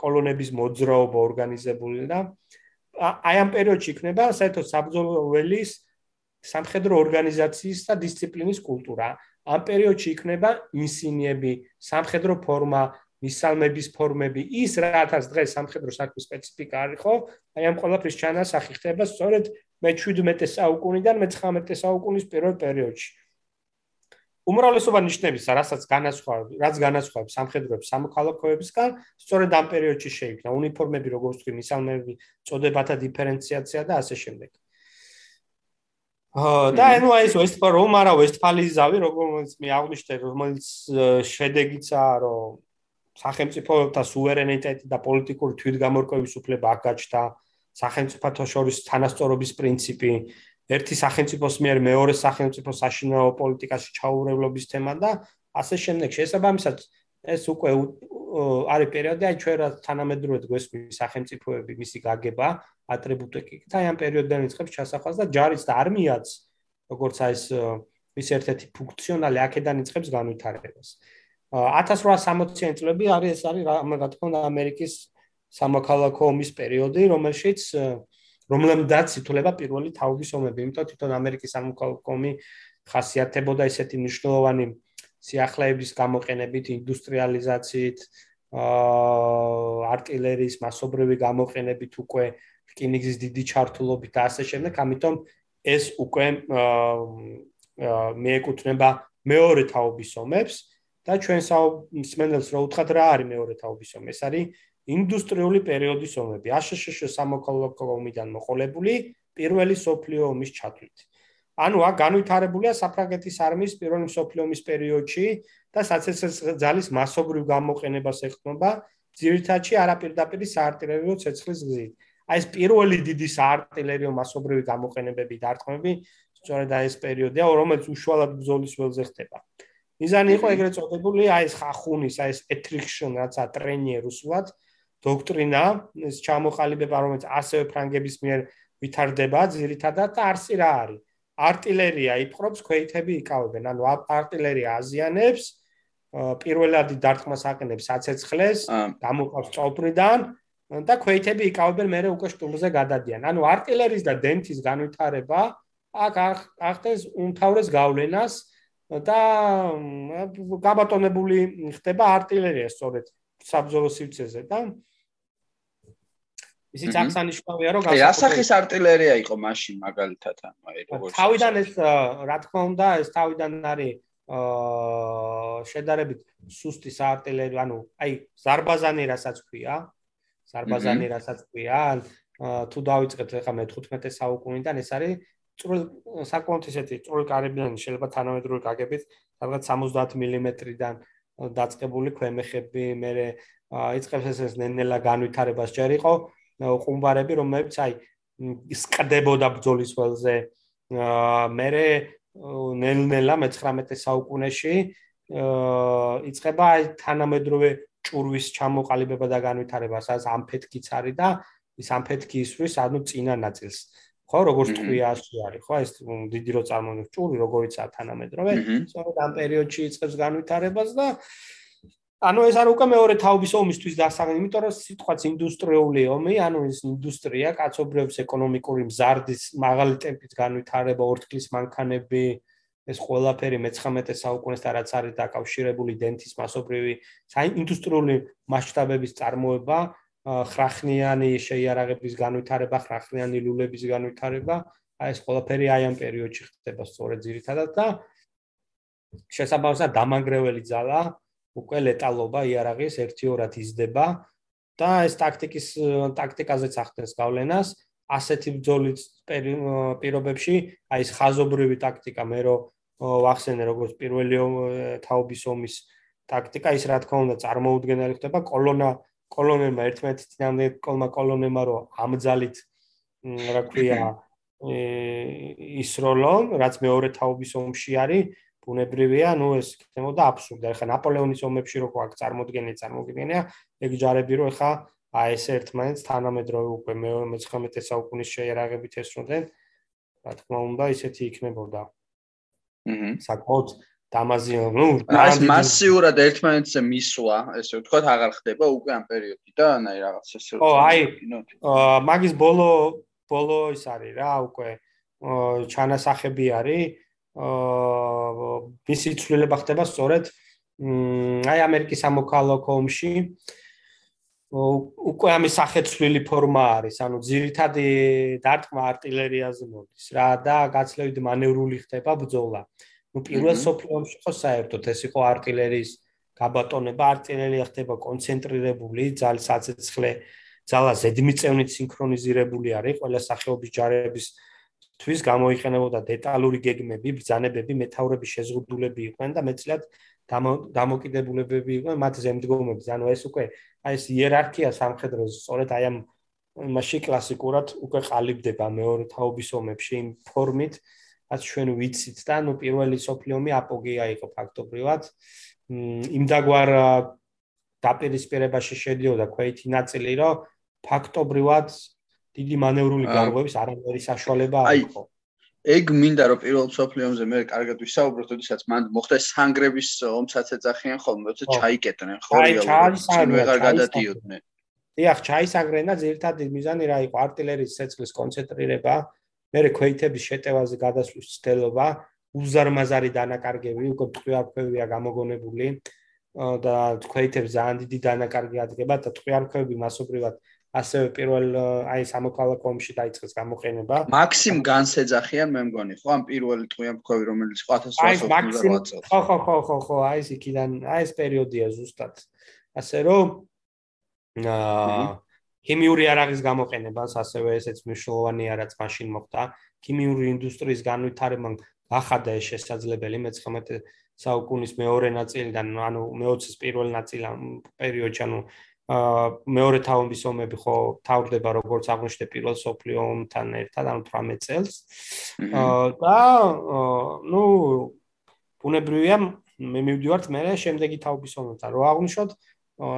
B: კოლონების მოძრაობა ორგანიზებული და აი ამ პერიოდში იქნება საერთოდ საბრძოლო ველის სამხედრო ორგანიზაციის და დისციპლინის კულტურა. ამ პერიოდში იქნება ინსინიები, სამხედრო ფორმა, მისალმების ფორმები, ის რათაც დღეს სამხედრო საქმის სპეციფიკა არის, ხო? აი ამ ყველაფრის ჩანასახი ხდება სწორედ მე-17 საუკუნიდან მე-19 საუკუნის პირველ პერიოდში. უმრავლესობა ნიშნების, რასაც განასხვავებს, რაც განასხვავებს სამხედროებს სამოქალაქოებისგან, სწორედ ამ პერიოდში შეიქმნა უნიფორმები, როგორც თქვი, მისალმები, წოდებათა დიფერენციაცია და ასე შემდეგ. აა და ანუ ეს ვესტფალ რომ არა ვესტფალიის ზავი, როგორც მე აღნიშნე, რომელიც შედეგიცაა, რომ სახელმწიფოთა სუვერენიტეტი და პოლიტიკური თვითგამორკვევის უფლება აქ გაჩნდა, სახელმწიფოთა შორის თანასწორობის პრინციპი, ერთი სახელმწიფოს მიერ მეორე სახელმწიფოს საშინაო პოლიტიკაში ჩაურევლობის თემა და ასე შემდეგ. შესაბამისად, ეს უკვე არის პერიოდი, აი ჩვენ რა თანამედროვედ გვესმის სახელმწიფოები, მისი გაგება, ატრიბუტიკი და აი ამ პერიოდიდან იწყებს ჩასახვას და ჯარის და არმიაც, როგორც აი ეს ის ერთ-ერთი ფუნქციონალი აქედან იწყებს განვითარებას. 1860-იან წლები არის ეს არის რა თქმა უნდა ამერიკის სამოქალაქო ომის პერიოდი, რომელშიც რომლემდაც ითვლება პირველი თავის ომები, იმიტომ თვითონ ამერიკის სამოქალაქო ომი ხასიათებოდა ესეთი მნიშვნელოვანი სიახლეების გამოყენებით, ინდუსტრიალიზაციით, აა артиლერიის მასობრივი გამოყენებით უკვე რკინიგზის დიდი ჩართულობით და ასე შემდეგ, ამიტომ ეს უკვე მიეკუთვნება მეორე თაობის ომებს და ჩვენ საუბარს მენელს რო უთხრათ რა არის მეორე თაობის ომი? ეს არის ინდუსტრიული პერიოდის ომები. აშშშ სამოქალაქო ომიდან მოყოლებული პირველი სოფლიო ომის ჩათვლით. ანუ აქ განვითარებულია საფრანგეთის არმიის პირველი სოფლიო ომის პერიოდში და საცეცხლის ძალის მასობრივ გამოყენებას ეხმობა ძირითადში არაპირდაპირი საარტილერიო ცეცხლის გზით. აი ეს პირველი დიდი საარტილერიო მასობრივი გამოყენებები დარტყმები სწორედ აი ეს პერიოდია რომელიც უშუალოდ ბრძოლის ველზე ხდება. მიზანი იყო ეგრეთ წოდებული აი ეს ხახუნის აი ეს ეთრიქშონ რაცა ტრენი რუსულად დოქტრინა, ეს ჩამოყალიბება, რომელიც ასევე ფრანგების მიერ ვითარდება, ძირითადად არსი რა არის? артиლერია იპყრობს, ქვეითები იკავებენ. ანუ артиლერია აზიანებს, პირველადი დარტყმას აყენებს აცეცხლეს, გამოყავს წობრიდან და ქვეითები იკავებენ, მერე უკვე შტურმზე გადადიან. ანუ артиლერიის და დენთის განვითარება აქ ახდენს უმთავრეს გავლენას და გაბატონებული ხდება артиლერია სწორედ საბრძოლო სივრცეზე და ისიც აქ სანიშნავია რომ
A: გასაკუთრებით რა სახის артиლერია იყო მაშინ მაგალითად ანუ აი
B: როგორც თავიდან ეს რა თქმა უნდა ეს თავიდან არის აა შედარებით სუსტი საარტილერი ანუ აი ზარბაზანი რასაც ქვია ზარბაზანი რასაც ქვია თუ დავიწყეთ ახლა მე-15 საუკუნიდან ეს არის წვრილ საკმაოდ ისეთი წვრილკარებიანი შეიძლება თანამედროვე კაგებით სადღაც 70 მმ-დან დაწყებული ქვემეხები მე იწખებს ეს ნენელა განვითარებას ჯერ იყო. ყუმბარები რომელიც აი ისკდებოდა ბძოლის ველზე. მე ნელ-ნელა მე-19 საუკუნეში იწყება აი თანამედროვე ჭურვის ჩამოყალიბება და განვითარება სადაც ამფეთქიც არის და ის ამფეთქი ისვრის ანუ წინა ნაწილს. ხო როგორც თქვი ასე არის ხო ეს დიდი რო წარმონიშნული ჭური როგორიცაა თანამედროვე სწორედ ამ პერიოდში იწყებს განვითარებას და ანუ ეს არ უკვე მეორე თაობის ომისთვის დასაღები იმიტომ რომ სიტყვაც ინდუსტრიული ომი ანუ ეს ინდუსტრია კაცობრიობის ეკონომიკური მზარდის მაღალი ტემპით განვითარება ორთქლის მანქანები ეს ყველაფერი მე-19 საუკუნესთან რაც არის დაკავშირებული დენთის მასობრივი ინდუსტრიული მასშტაბების წარმოება ხრახნიანი შეიარაღების განვითარება, ხრახნიანი ლულების განვითარება, აი ეს ყველაფერი აი ამ პერიოდში ხდება სწორედ ძირითადად და შესაბამისად დამანგრეველი ძალა უკვე ლეტალობა იარაღის 1-2-ად იზრდება და ეს ტაქტიკის ტაქტიკაზეც ახდენს გავლენას. ასეთი ბრძოლის პირობებში აი ეს ხაზობრივი ტაქტიკა მე რო ვახსენე როგორც პირველი თაობის ომის ტაქტიკა ის რა თქმა უნდა წარმოუდგენელი ხდება. კოლონა კოლონელმა ერთმანეთის წინამდე კოლმა კოლონელმა რო ამძალით რა ქვია ისროლო რაც მეორე თაობის ომში არის ბუნებრივია ნუ ეს ხდებოდა აბსურდი ახლა ნაპოლეონის ომებში რო ყავ წარმოდგენილი წარმოგვიდგენია ეგ ჯარები რო ახლა აი ეს ერთმანეთს თანამედროვე უკვე მე-19 საუკუნის შეერაღებით ესროდნენ. რა თქმა უნდა ისეთი იქნებოდა. აჰა საკმაოდ დამაზიო ნუ
A: ეს მასიურად ერთმანეთზე მისვლა ესე ვთქვათ აღარ ხდება უკვე ამ პერიოდიდან აი რაღაც ესე
B: ო აი მაგის ბოლო ბოლო ის არის რა უკვე ჩანასახები არის აა მისი ცვლილება ხდება სწორედ აი ამერიკის სამოქალაქო ომში უკვე ამის სახეცვლილი ფორმა არის, ანუ ძირითადი დარტყმა არტილერიაზე მოდის რა და გაცილებით მანევრული ხდება ბრძოლა. ну პირველ სოფლიო ომში ხო საერთოდ ეს იყო არტილერიის გაბატონება, არტილერია ხდება კონცენტრირებული, ძალის აცეცხლე, ძალა ზედმიწევნით სინქრონიზირებული არის ყველა სახეობის ჯარების აა თვის გამოიყენებოდა დეტალური გეგმები, ბრძანებები, მეტაურების შეზღუდულები იყვნენ და მეტწილად დამოკიდებულებები იყვნენ მათ ზემდგომებს. ანუ ეს უკვე აი ეს იერარქია სამხედროს სწორედ აი ამ მასში კლასიკურად უკვე ყალიბდება მეორე თაობის ომებში იმ ფორმით, რაც ჩვენ ვიცით და ნუ პირველი სოფლიომი აპოგეა იყო ფაქტობრივად. იმ დაგვარ დაპირისპირებაში შედიოდა ქვეითი ნაწილი, რომ ფაქტობრივად დიდი მანევრული გარღვევის არანაირი საშუალება არ იყო.
A: ეგ მინდა რომ პირველ მსოფლიო ომზე მე კარგად ვისაუბროთ, თუმცა მან მოხდა სანგრების ომსაც ეძახიან ხოლმე, თუმცა ჩაიკეტნენ ხო რეალურად, ჩვენ ვეღარ გადადიოდნენ.
B: დიახ, ჩაისაგრენა ძირითადი მიზანი რა იყო? артиლერიის ცეცხლის კონცენტრირება, მერე ქვეითების შეტევაზე გადასვლის ცდილობა, უზარმაზარი დანაკარგები, უკვე ტყვიარქვევია გამოგონებული და ქვეითებს ძალიან დიდი დანაკარგი ადგება და ტყვიარქვები მასობრივად ასევე პირველ აი სამოქალაქო ომში დაიწყეს გამოყენება.
A: მაქსიმ განს ეძახიან მე მგონი, ხო ამ პირველი ტყუიამქვევი რომელიც 1888 წელს.
B: ხო ხო ხო ხო ხო აი ეს იქიდან აი ეს პერიოდია ზუსტად. ასე რომ აა ქიმიური არაღის გამოყენებას ასევე ესეც მნიშვნელოვანია რაც მაშინ მოხდა. ქიმიური ინდუსტრიის განვითარებამ ახადა ეს შესაძლებელი მე-19 საუკუნის მეორე ნაწილიდან, ანუ მე-20-ის პირველ ნაწილიდან პერიოდში, ანუ მეორე თაობის ომები ხო თავდება როგორც აღნიშნე პირველ სოფლიო ომთან ერთად ანუ 18 წელს. და ნუ ბუნებრივია მე მივდივართ მე შემდეგი თაობის ომთან. რო აღნიშნოთ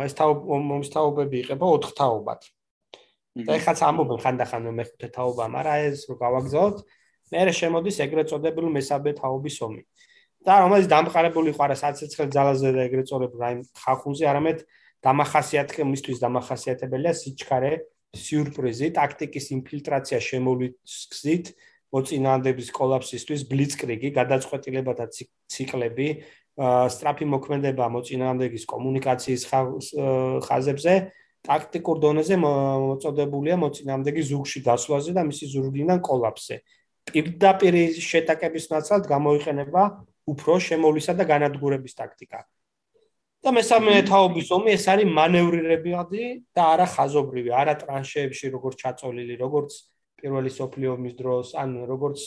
B: ეს ომის თაობები იყება 4 თაობად. და ეხაც ამობენ ხანდახან მეხუთე თაობა, მაგრამ ეს რო გავაგზავნოთ, მე შემოდის ეგრეთ წოდებული მესამე თაობის ომი. და რომელიც დამყარებული ყარა საცეცხლე ძალაზე და ეგრეთ წოდებული აი ხახუნზე, არამედ დამახასიათებელია დამახასიათებელია სიჩქარე, სიურპრიზი, ტაქტიკის ინფილტრაცია შემოვლით, მოწინააღმდეგების კოლაფსისთვის ბლიცკრიგი, გადაწყვეტილება და ციკლები, სტრაფი მოქმედება მოწინააღმდეგის კომუნიკაციის ხაზებზე, ტაქტიკურ დონეზე მოწოდებულია მოწინააღმდეგის ზურგში გასვლაზე და მისი ზურგიდან კოლაფსზე. პირდაპირ შეტაკების ნაცვლად გამოიყენება უფრო შემოვლისა და განადგურების ტაქტიკა. და მესამე თაობის ომი ეს არის მანევრირებადი და არა ხაზობრივი, არა ტრანშეებში როგორც ჩაწოლილი, როგორც პირველი სოფლიო ომის დროს, ან როგორც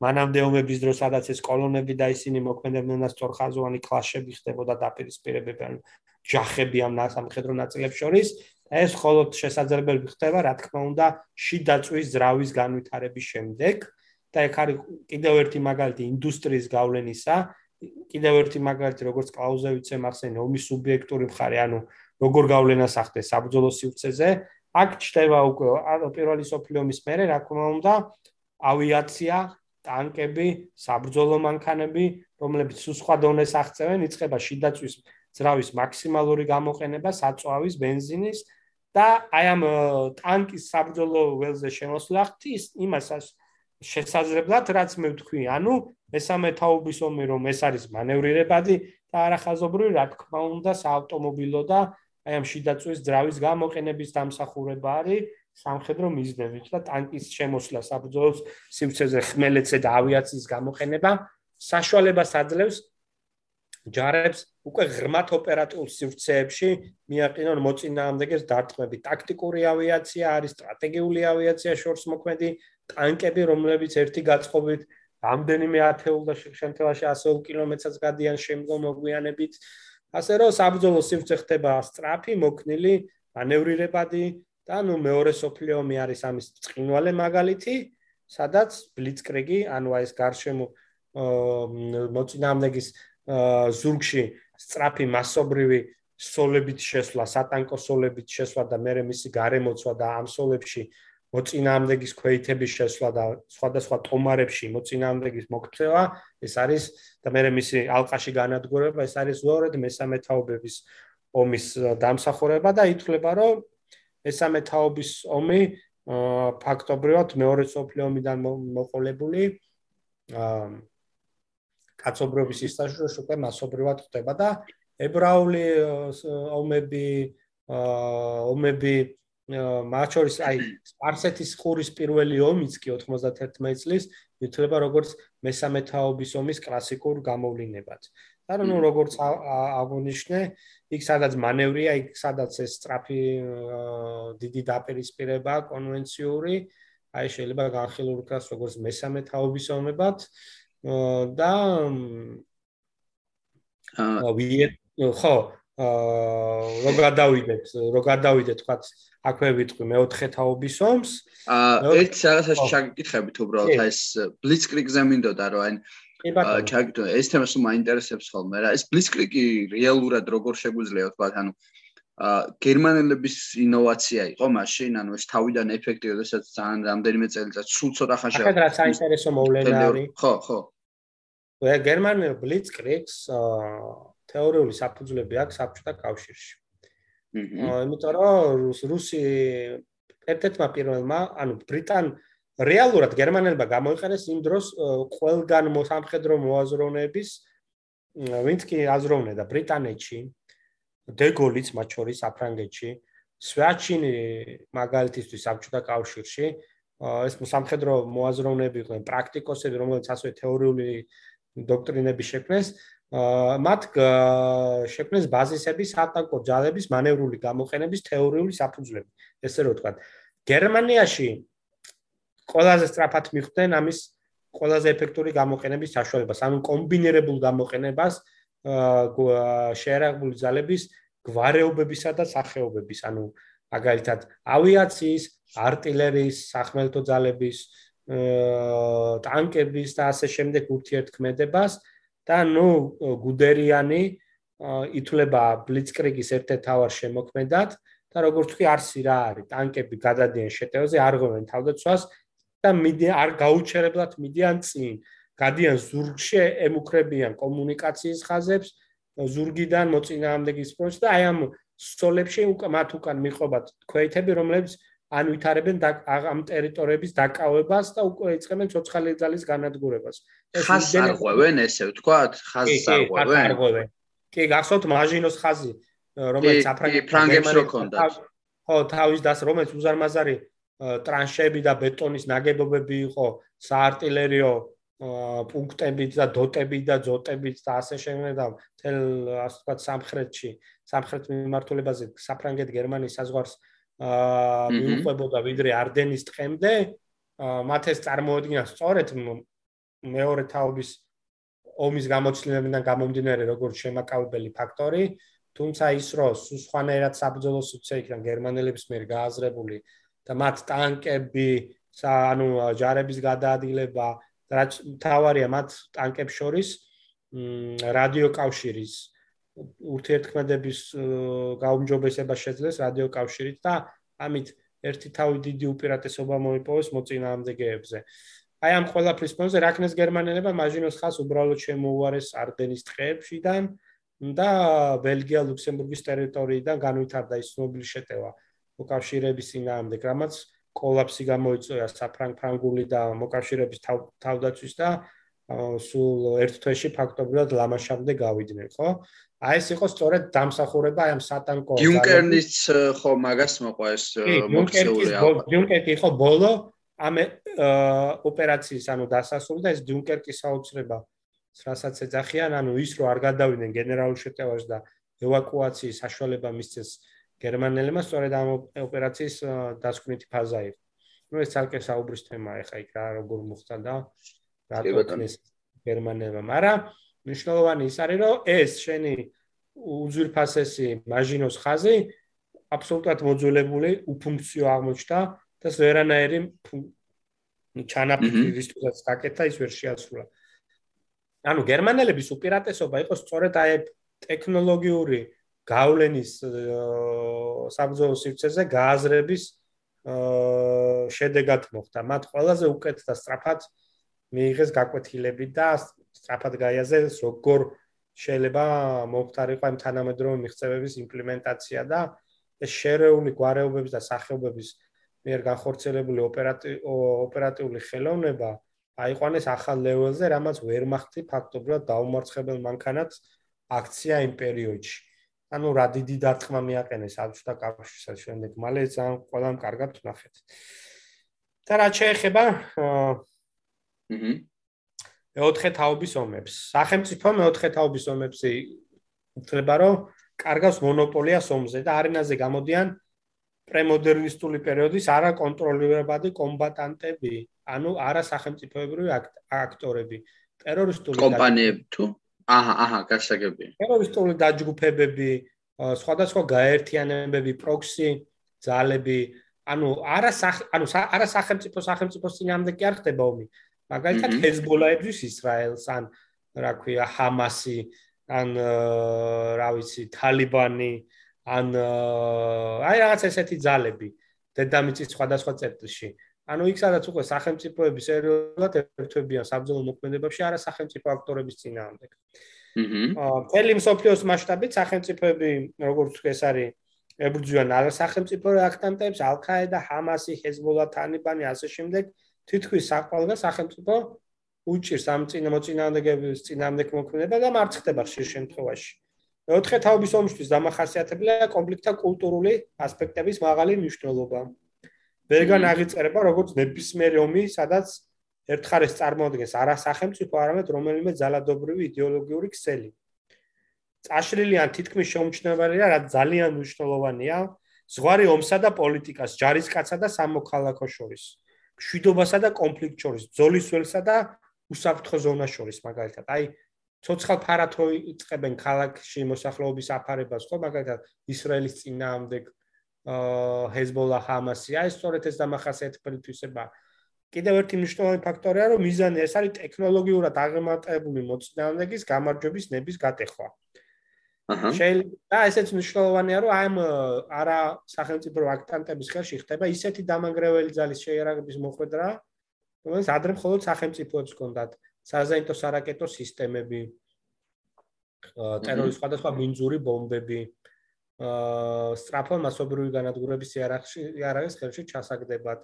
B: მანამდე ომების დროს, სადაც ეს კოლონები და ისინი მოქმედებდნენ და სწორხაზოვანი კლაშები ხდებოდა დაპირისპირებები, ანუ ჯახები ამ სამხედრო ნაწილებს შორის, ეს მხოლოდ შესაძლებელი ხდება, რა თქმა უნდა, შიდა წვის ზრავის განვითარების შემდეგ. და ეგ არის კიდევ ერთი მაგალითი ინდუსტრიის გავლენისა, კიდევ ერთი მაგალითი როგორც კლაუზევიცე მახსენე ომის სუბიექტური მხარე ანუ როგორ გავლენას ახდენს საბრძოლო სივრცეზე აქ ჩდება უკვე პირველი სოფლიო ომის მერე რა თქმა უნდა ავიაცია ტანკები საბრძოლო მანქანები რომლებიც სხვა დონეს აღწევენ იწყება შიდაწვის ძრავის მაქსიმალური გამოყენება საწვავის ბენზინის და აი ამ ტანკის საბრძოლო ველზე შემოსვლა ხთის იმასაც შესაძლებლად რაც მე ვთქვი ანუ მესამე თაობის ომი რომ ეს არის მანევრირებადი და არახაზობრივი რა თქმა უნდა საავტომობილო და აი ამ შიდაწვის ძრავის გამოყენების დამსახურება არის სამხედრო მიზნებით და ტანკის შემოსვლა საბრძოლო სივრცეზე ხმელეთზე და ავიაციის გამოყენება საშუალებას აძლევს ჯარებს უკვე ღრმათ ოპერატიულ სივრცეებში მიაყინონ მოწინააღმდეგეს დარტყმები. ტაქტიკური ავიაცია არის სტრატეგიული ავიაცია შორს მოქმედი ტანკები, რომლებიც ერთი გაწყობით რამდენიმე ათეულ და შემთხვევაში 100 კილომეტრს გადიან შემდგომ მოგვიანებით. ასე რომ საბრძოლო სივრცე ხდება სწრაფი, მოქნილი, მანევრირებადი და ნუ მეორე სოფლიო ომი არის ამის წინვალე მაგალითი, სადაც ბლიცკრიგი, ანუ ეს გარშემო მოწინააღმდეგის ზურგში სწრაფი მასობრივი სოლებით შესვლა, სატანკო სოლებით შესვლა და მეორე მისი გარემოცვა და ამ სოლებში მოწინააღმდეგის ქვეითების შესვლა და სხვადასხვა ტომარებში მოწინააღმდეგის მოქცევა, ეს არის და მეორე მისი ალყაში განადგურება, ეს არის უორად მესამე თაობების ომის დამსახურება და ითვლება, რომ მესამე თაობის ომი ფაქტობრივად მეორე სოფლიო ომიდან მოყოლებული კაცობრიობის ისტორიაში უკვე მასობრივად ხდება და ებრაული ომები ომები მათ შორის აი სპარსეთის ხურის პირველი ომიც კი 91 წლის ითვლება როგორც მესამე თაობის ომის კლასიკურ გამოვლინებად. და ნუ როგორც აღნიშნე, იქ სადაც მანევრია, იქ სადაც ეს სტრაფი დიდი დაპირისპირება კონვენციური, აი შეიძლება განხილულიყოს როგორც მესამე თაობის ომებად. და აა ვიეთ ხო რო გადავიდეთ რო გადავიდეთ თქვა აქვე ვიტყვი მეოთხე თაობის ომს.
A: აა ერთ რაღაცას ჩაგიკითხებით უბრალოდ ეს ბლიცკრიგზე მინდოდა რომ აი ჩაგიტო ეს თემა სულ მაინტერესებს ხოლმე რა. ეს ბლიცკრიგი რეალურად როგორ შეგვიძლია თქვა ანუ აა გერმანელების ინოვაცია იყო მაშინ ანუ ეს თავიდან ეფექტი როდესაც ძალიან რამდენიმე წელიწად სულ ცოტა ხანში
B: ახლა რა საინტერესო მოვლენა არის?
A: ხო ხო.
B: ვე გერმანელ ბლიცკრიგს თეორიული საფუძვლები აქვს საბჭოთა კავშირში. აა იმიტომ რომ რუსი ერთ-ერთმა პირველმა ანუ ბრიტან რეალურად გერმანელებმა გამოიყენეს იმ დროს ყველგან მოსამხედრო მოაზროვნეების ვინც კი აზროვნე და ბრიტანეთში დეგოლიც მათ შორის საფრანგეთში, სვაჩინი მაგალითისთვის საბჭოთა კავშირში, ეს სამხედრო მოაზროვნეები იყვნენ პრაქტიკოსები, რომლებიც ასე თეორიული დოქტრინები შექმნეს, მათ შექმნეს ბაზისები სატანკო ძალების მანევრული გამოყენების თეორიული საფუძვლები. ესე რომ ვთქვათ, გერმანიაში ყველაზე სწრაფად მიხვდნენ ამის ყველაზე ეფექტური გამოყენების საშუალებას, ანუ კომბინირებულ გამოყენებას შეერაღებული ძალების გვარეობებისა და სახეობების, ანუ მაგალითად ავიაციის, артиლერიის, სახმელეთო ძალების, ტანკების და ასე შემდეგ ურთიერთქმედებას და ნუ გუდერიანი ითვლება ბლიცკრიგის ერთ-ერთ თავარ შემოქმედად და როგორც თქვი არსი რა არის. ტანკები გადადიან შეტევაზე არ ღონენ თავდაცვას და მიდი არ გაუჩერებლად მიდიან წინ. გადიან ზურგში ემუქრებიან კომუნიკაციის ხაზებს ზურგიდან მოწინააღმდეგის პროცესს და აი ამ სოლებში უკვე მათ უკან მიყვებათ ქვეითები, რომლებიც ან ვითარებენ ამ ტერიტორიების დაკავებას და უკვე იწყებენ ცოცხალი ძალის განადგურებას.
A: ეს ხაზარღვევენ ესე ვთქვათ, ხაზარღვევენ.
B: კი, გახსოვთ მაჟინოს ხაზი, რომელიც
A: აფრანგებს რო ქონდათ.
B: ხო, თავის დას რომელიც უზარმაზარი ტრანშები და ბეტონის ნაგებობები იყო საარტილერიო პუნქტებით და დოტებით და ძოტებით და ასე შემდეგ და თელ ასე ვთქვათ სამხრეთში სამხრეთ მიმართულებაზე საფრანგეთ გერმანიის საზღვარს აა მიუყვებოდა ვიდრე არდენის ტყემდე მათ ეს წარმოადგენდა სწორედ მეორე თაობის ომის გამოცდილებიდან გამომდინარე როგორც შემაკავებელი ფაქტორი თუმცა ის რომ სხვანაირად საბრძოლო სუცე იქნა გერმანელების მიერ გააზრებული და მათ ტანკები ანუ ჯარების გადაადგილება რაც თავარია მათ ტანკებს შორის რადიო კავშირის ურთიერთქმედების გაუმჯობესება შეძლეს რადიო კავშირით და ამით ერთი თავი დიდი უპირატესობა მოიპოვეს მოწინააღმდეგეებზე. აი ამ ყველაფრის ფონზე რაკნეს გერმანელებმა მაჟინოს ხას უბრალოდ შემოუარეს არდენის ტყეებშიდან და ბელგია ლუქსემბურგის ტერიტორიიდან განვითარდა ის ცნობილი შეტევა უკავშირების წინააღმდეგ, რამაც კოლაფსი გამოიწვია საფრანგ-ფრანგული და მოკავშირეების თავდაცვის და სულ ერთ თვეში ფაქტობრივად ლამაშამდე გავიდნენ, ხო? აი ეს იყო სწორედ დამსახურება აი ამ სატანკო
A: ჯუნკერნის ხო მაგას მოყვა ეს მოქცეული
B: ალბათ. ჯუნკერკი იყო ბოლო ამ ოპერაციის ანუ დასასრული და ეს ჯუნკერკის საოცრება რასაც ეძახიან, ანუ ის რო არ გადავიდნენ გენერალურ შეტევას და ევაკუაციის საშუალება მისცეს გერმანელებმა სწორედ ამ ოპერაციის დასკვნითი ფაზა იყო. ну ეს ცალკე საუბრის თემაა ხა იქ რა როგორ მოხდა და რატომ ეს გერმანელებმა, მაგრამ მნიშვნელოვანი ის არის რომ ეს შენი უძვირფასესი მაჟინოს ხაზი აბსოლუტურად მოძველებული უფუნქციო აღმოჩნდა და ვერანაირი ჩანაფიქრი რისთვისაც გაკეთა ის ვერ შეაცვლა. ანუ გერმანელების უპირატესობა იყო სწორედ აი ტექნოლოგიური გავლენის საბრძოლო სივრცეზე გააზრების შედეგად მოხდა. მათ ყველაზე უკეთ და სწრაფად მიიღეს გაკვეთილები და სწრაფად გაიაზრეს როგორ შეიძლება მოხდარიყო ამ თანამედროვე მიღწევების იმპლემენტაცია და შერეული გვარეობების და სახეობების მიერ განხორციელებული ოპერატიული ხელოვნება აიყვანეს ახალ ლეველზე, რამაც ვერმახტი ფაქტობრივად დაუმარცხებელ მანქანად აქცია იმ პერიოდში. ანუ რა დიდი დარტყმა მიაყენეს ალჩთა კავშირსაც შემდეგ მალე ძალიან ყველამ კარგად ვნახეთ. და რა შეეხება
A: ჰმმ
B: მეოთხე თაობის ომებს. სახელმწიფო მეოთხე თაობის ომებს უთხრება, რომ კარგავს მონოპოლიას ომზე და არენაზე გამოდიან პრემოდერნისტული პერიოდის არაკონტროლირებადი კომბატანტები, ანუ არა სახელმწიფოებრივი აქტორები, ტერორისტული
A: კომპანიები თუ აჰა, აჰა, გასაგები.
B: ტერორისტული დაჯგუფებები, სხვადასხვა გაერთიანებები, პროქსი ძალები, ანუ არა ანუ არა სახელმწიფო სახელმწიფოს წინამდე კი არ ხდება ომი. მაგალითად ჰეზბოლაების ისრაელს ან რა ქვია ჰამასი ან რა ვიცი თალიბანი ან აი რაღაც ესეთი ძალები დედამიწის სხვადასხვა წერტილში. ანუ იქ სადაც უკვე სახელმწიფოები სერიოზულად ერთვებიან საბრძოლო მოქმედებებში არა სახელმწიფო აქტორების წინააღმდეგ. აჰა ფელი მსოფლიოს მასშტაბით სახელმწიფოები როგორც ეს არის ებრძვიან არა სახელმწიფო აქტანტებს ალ-ქაედა ჰამასი ჰეზბოლა თალიბანი ასე შემდეგ თითქოს საყვალ და სახელმწიფო უჭირს ამ წინამოწინააღმდეგების წინააღმდეგ მოქმედება და მარცხდება ხშირ შემთხვევაში. მეოთხე თაობის ომისთვის დამახასიათებელია კონფლიქტთა კულტურული ასპექტების მაღალი მნიშვნელობა. ვერგან აღიწერება როგორც ნებისმიერი ომი, სადაც ერთხარეს წარმოადგენს არა სახელმწიფო, არამედ რომელიმე ძალადობრივი იდეოლოგიური ქსელი. წაშლილი ან თითქმის შეუმჩნევლია, რაც ძალიან მნიშვნელოვანია, ზღვარი ომსა და პოლიტიკას, ჯარისკაცსა და სამოქალაქო შორის. შვიდობასა და კონფლიქტ შორის, ძოლის ველსა და უსაფრთხო ზონას შორის მაგალითად. აი ცოცხალ ფარათო იწყებენ ქალაქში მოსახლეობის აფარებას, ხო, მაგალითად ისრაელის წინააღმდეგ აა ჰეზბოლა ჰამასი, აი სწორედ ეს დამახასიათებელი თვისება. კიდევ ერთი მნიშვნელოვანი ფაქტორია, რომ მიზანი ეს არის ტექნოლოგიურად აღემატებული მოწინააღმდეგის გამარჯვების ნების გატეხვა. შეიძლება ესეც მნიშვნელოვანია რომ ამ არა სახელმწიფო აქტანტების ხელში ხდება ისეთი დამანგრეველი ძალის შეიარაღების მოხვედრა რომელიც ადრე მხოლოდ სახელმწიფოებს ჰქონდათ. საზაინტო სარაკეტო სისტემები ტერორისტ სხვადასხვა მინძური ბომბები აა სტრაფონ მასობრივი განადგურების იარაღში იარაღის ხელში ჩასაგდებად.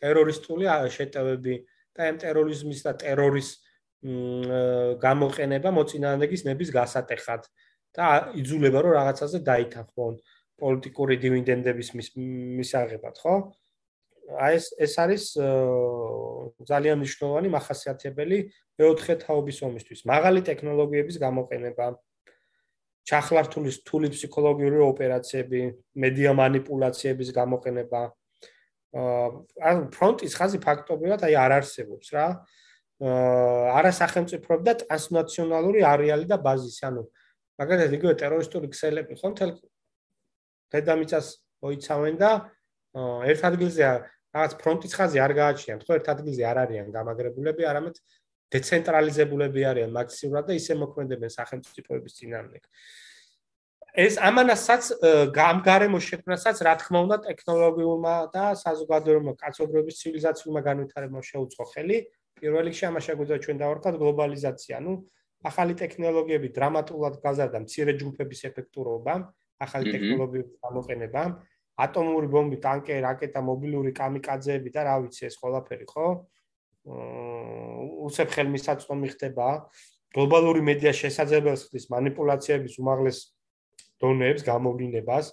B: ტერორისტული შეტევები და ამ ტერორიზმის და ტერორის გამოყენება მოწინააღმდეგის ნების გასატეხად და იძულება რომ რაღაცაზე დაითანხმონ პოლიტიკური დივიდენდების მისაღებად, ხო? აი ეს ეს არის ძალიან მნიშვნელოვანი მახასიათებელი მეოთხე თაობის ომისთვის. მაღალი ტექნოლოგიების გამოყენება, ჩახლართული რთული ფსიქოლოგიური ოპერაციები, მედია манипуляციების გამოყენება. აა ფრონტის ხაზი ფაქტობრივად აი არ არსებობს რა. აა არასახელმწიფოებდა ტრანსნაციონალური არეალი და ბაზისი, ანუ აა მაგალითად იგივე ტერორისტული ქსელები ხო მთელ დედამიწას მოიცავენ და ერთ ადგილზე რაღაც ფრონტის ხაზი არ გააჩნიათ ხო ერთ ადგილზე არ არიან გამაგრებულები არამედ დეცენტრალიზებულები არიან მაქსიმალურად და ისე მოქმედებენ სახელმწიფოების წინააღმდეგ ეს ამანასაც გამგარემო შექმნასაც რა თქმა უნდა ტექნოლოგიურმა და საზოგადოებრივმა კაცობრიობის ცივილიზაციურმა განვითარებამ შეუწყო ხელი. პირველ რიგში ამას შეგვიძლია ჩვენ დავარქვათ გლობალიზაცია. ну ახალი ტექნოლოგიები დრამატულად გაზარდა მცირე ჯგუფების ეფექტურობა, ახალი ტექნოლოგიების გამოყენება, ატომური ბომბი, ტანკი, რაკეტა, მობილური კამიკაძეები და რა ვიცი ეს ყველაფერი, ხო? უცებ ხელმისაწვდომი ხდება. გლობალური მედია შესაძლებელს ხდის манипуляციების უმაღლეს დონეებს, გამოვლინებას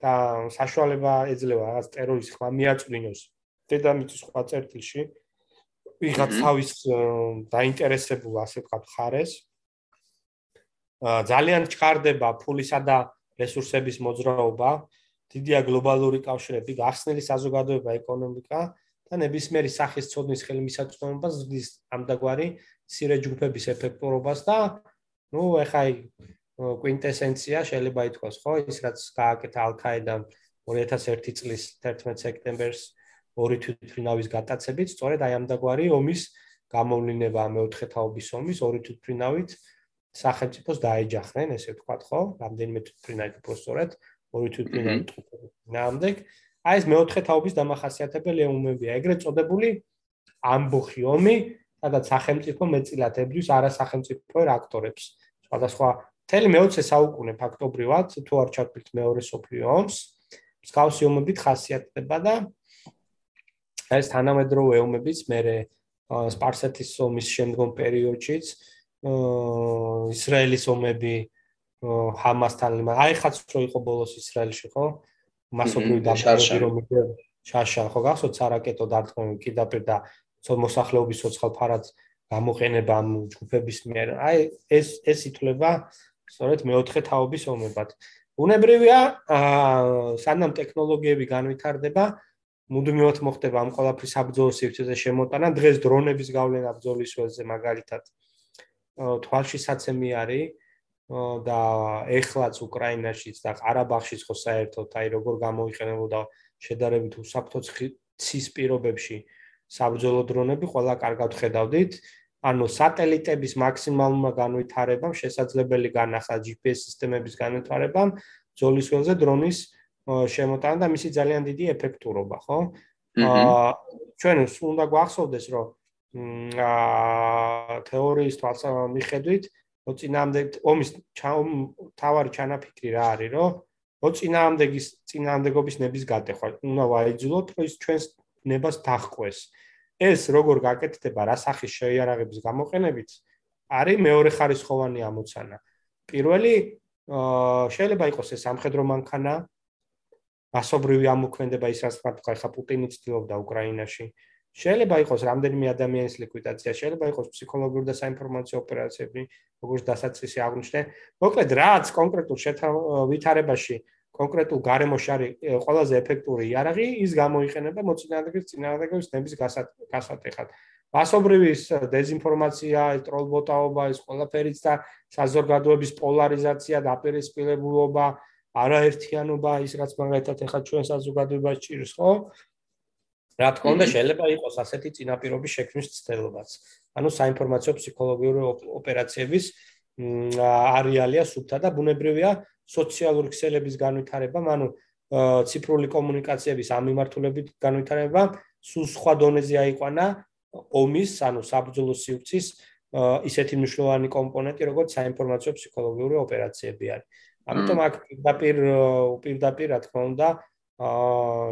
B: და საშუალება ეძლევა რაღაც ტერორის ხმა მიაწვდინოს დედამიწის სხვა წერტილში. ვიღაც თავის დაინტერესებულ ასე ვთქვათ ხარეს. ძალიან ჩქარდება ფულისა და რესურსების მოძრაობა დიდია გლობალური კავშირები გახსნილი საზოგადოება ეკონომიკა და ნებისმიერი სახის ცოდნის ხელმისაწვდომობა ზრდის ამდაგვარი სირე ჯგუფების ეფექტურობას და ну ეხა კვინტესენცია შეიძლება ითქვას ხო? ის რაც გააკეთა ალ-ქაიდამ 2001 წლის 11 სექტემბერს ორი თვითფრინავის გატაცებით სწორედ აი ამდაგვარი ომის გამოვლენა მეოთხე თაობის ომის ორი თვითფრინავით სახელმწიფოს დაეჯახნენ ესე ვთქვათ ხო? რამდენიმე თვითფრინავით უფრო სწორედ ორი თვითფრინავით ნამდვილ აი ეს მეოთხე თაობის დამახასიათებელი ომებია ეგრეთ წოდებული ამბოხი ომი სადაც სახელმწიფო მეწილად ებრძვის არასახელმწიფო რაქტორებს სხვადასხვა თელი მეოცე საუკუნე ფაქტობრივად თუ არ ჩათვლით მეორე სოფლიო ომს მსგავსი ომებით ხასიათდება და ეს თანამედროვე ომებიც მე სპარსეთის ომის შემდგომ პერიოდშიც ისრაელის ომები ჰამასთან აი ხაც რო იყო ბოლოს ისრაელში ხო მასობრივი დაშარჟი რომ შაშა ხო გახსოვთ სარაკეტო დარტყმები კიდაპირ და მოსახლეობის სოციალ ფარად გამოყენება ამ ჯგუფების მიერ. აი ეს ეს ითვლება სწორედ მეოთხე თაობის ომებად. უნებრივია, აა სანამ ტექნოლოგიები განვითარდება, მუდმივად მოხდება ამ ყველაფრის საბრძოლო სივრცეზე შემოტანა. დღეს დრონების გავლენა ბრძოლის ველზე მაგალითად თვალშისაცემი არის და ეხლაც უკრაინაშიც და ყარაბაღშიც ხო საერთოდ აი როგორ გამოიყენებოდა შედარებით უსაფრთხო ცის პირობებში საბრძოლო დრონები ყველა კარგად ხედავდით. ანუ სატელიტების მაქსიმალურმა განვითარებამ შესაძლებელი განახლა GPS სისტემების განვითარებამ ძოლის ველზე დრონის შემოტანა და მისი ძალიან დიდი ეფექტურობა, ხო? აა ჩვენ უნდა გვახსოვდეს, რომ აა თეორიის თვალსაჩინო მოწინააღმდეგ ომის თავარი ჩანაფიქრი რა არის, რომ მოწინააღმდეგის წინააღმდეგობის ნების გატეხვა. უნდა ვაიძულოთ, რომ ის ჩვენს ნებას დახყვეს. ეს როგორ გაკეთდება რა სახის შეიარაღების გამოყენებით არის მეორე ხარისხოვანი ამოცანა. პირველი შეიძლება იყოს ეს სამხედრო მანქანა, მასობრივი ამოქმედება ის რაც თქვა ხა პუტინი ცდილობდა უკრაინაში. შეიძლება იყოს რამდენიმე ადამიანის ლიკვიდაცია, შეიძლება იყოს ფსიქოლოგიური და საინფორმაციო ოპერაციები, როგორც დასაწყისი აღნიშნე. მოკლედ, რაც კონკრეტულ ვითარებაში კონკრეტულ გარემოში არის ყველაზე ეფექტური იარაღი, ის გამოიყენება მოწინააღმდეგის წინააღმდეგობის ნების გასატეხად. მასობრივის დეзинფორმაცია, ტროლბოტაობა, ეს ყველაფერიც და საზოგადოების პოლარიზაცია, დაპირისპირებულობა, არაერთიანობა, ის რაც მაგალითად ეხლა ჩვენ საზოგადოებას ჭირს, ხო? რა თქმა უნდა, შეიძლება იყოს ასეთი წინაპირობის შექმნის ცდილობაც. ანუ საინფორმაციო ფსიქოლოგიური ოპერაციების არეალია სუფთა და ბუნებრივია სოციალური ქსელების განვითარება, ანუ ციფრული კომუნიკაციების ამ მიმართულებით განვითარება სულ სხვა დონეზე აიყვანა ომის, ანუ საბრძოლო სივრცის ისეთი მნიშვნელოვანი კომპონენტი, როგორც საინფორმაციო ფსიქოლოგიური ოპერაციები არის. ამიტომ აქ პირდაპირ პირდაპირ რა თქმა უნდა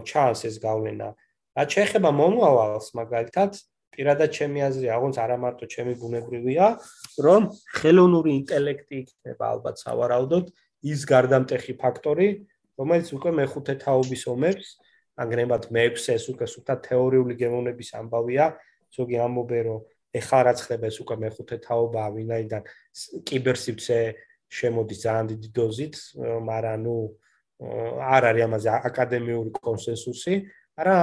B: ჩანს ეს გავლენა. რაც შეეხება მომავალს, მაგალითად, პირადად ჩემი აზრი აღონც არა მარტო ჩემი ბუნებრივია, რომ ხელოვნური ინტელექტი იქნება ალბათ სავარაუდოდ ის გარდამტეხი ფაქტორი, რომელიც უკვე მეხუთე თაობის ომებს, ანგრევად მეექვსეს უკვე სულთა თეორიული გემოვნების ამბავია, ზოგი ამბობენ რომ ეხლა რაც ხდება ეს უკვე მეხუთე თაობა, ვინაიდან კიბერსივრცე შემოდის ძალიან დიდი დოზით, მაგრამ ნუ არ არის ამაზე აკადემიური კონსენსუსი, არა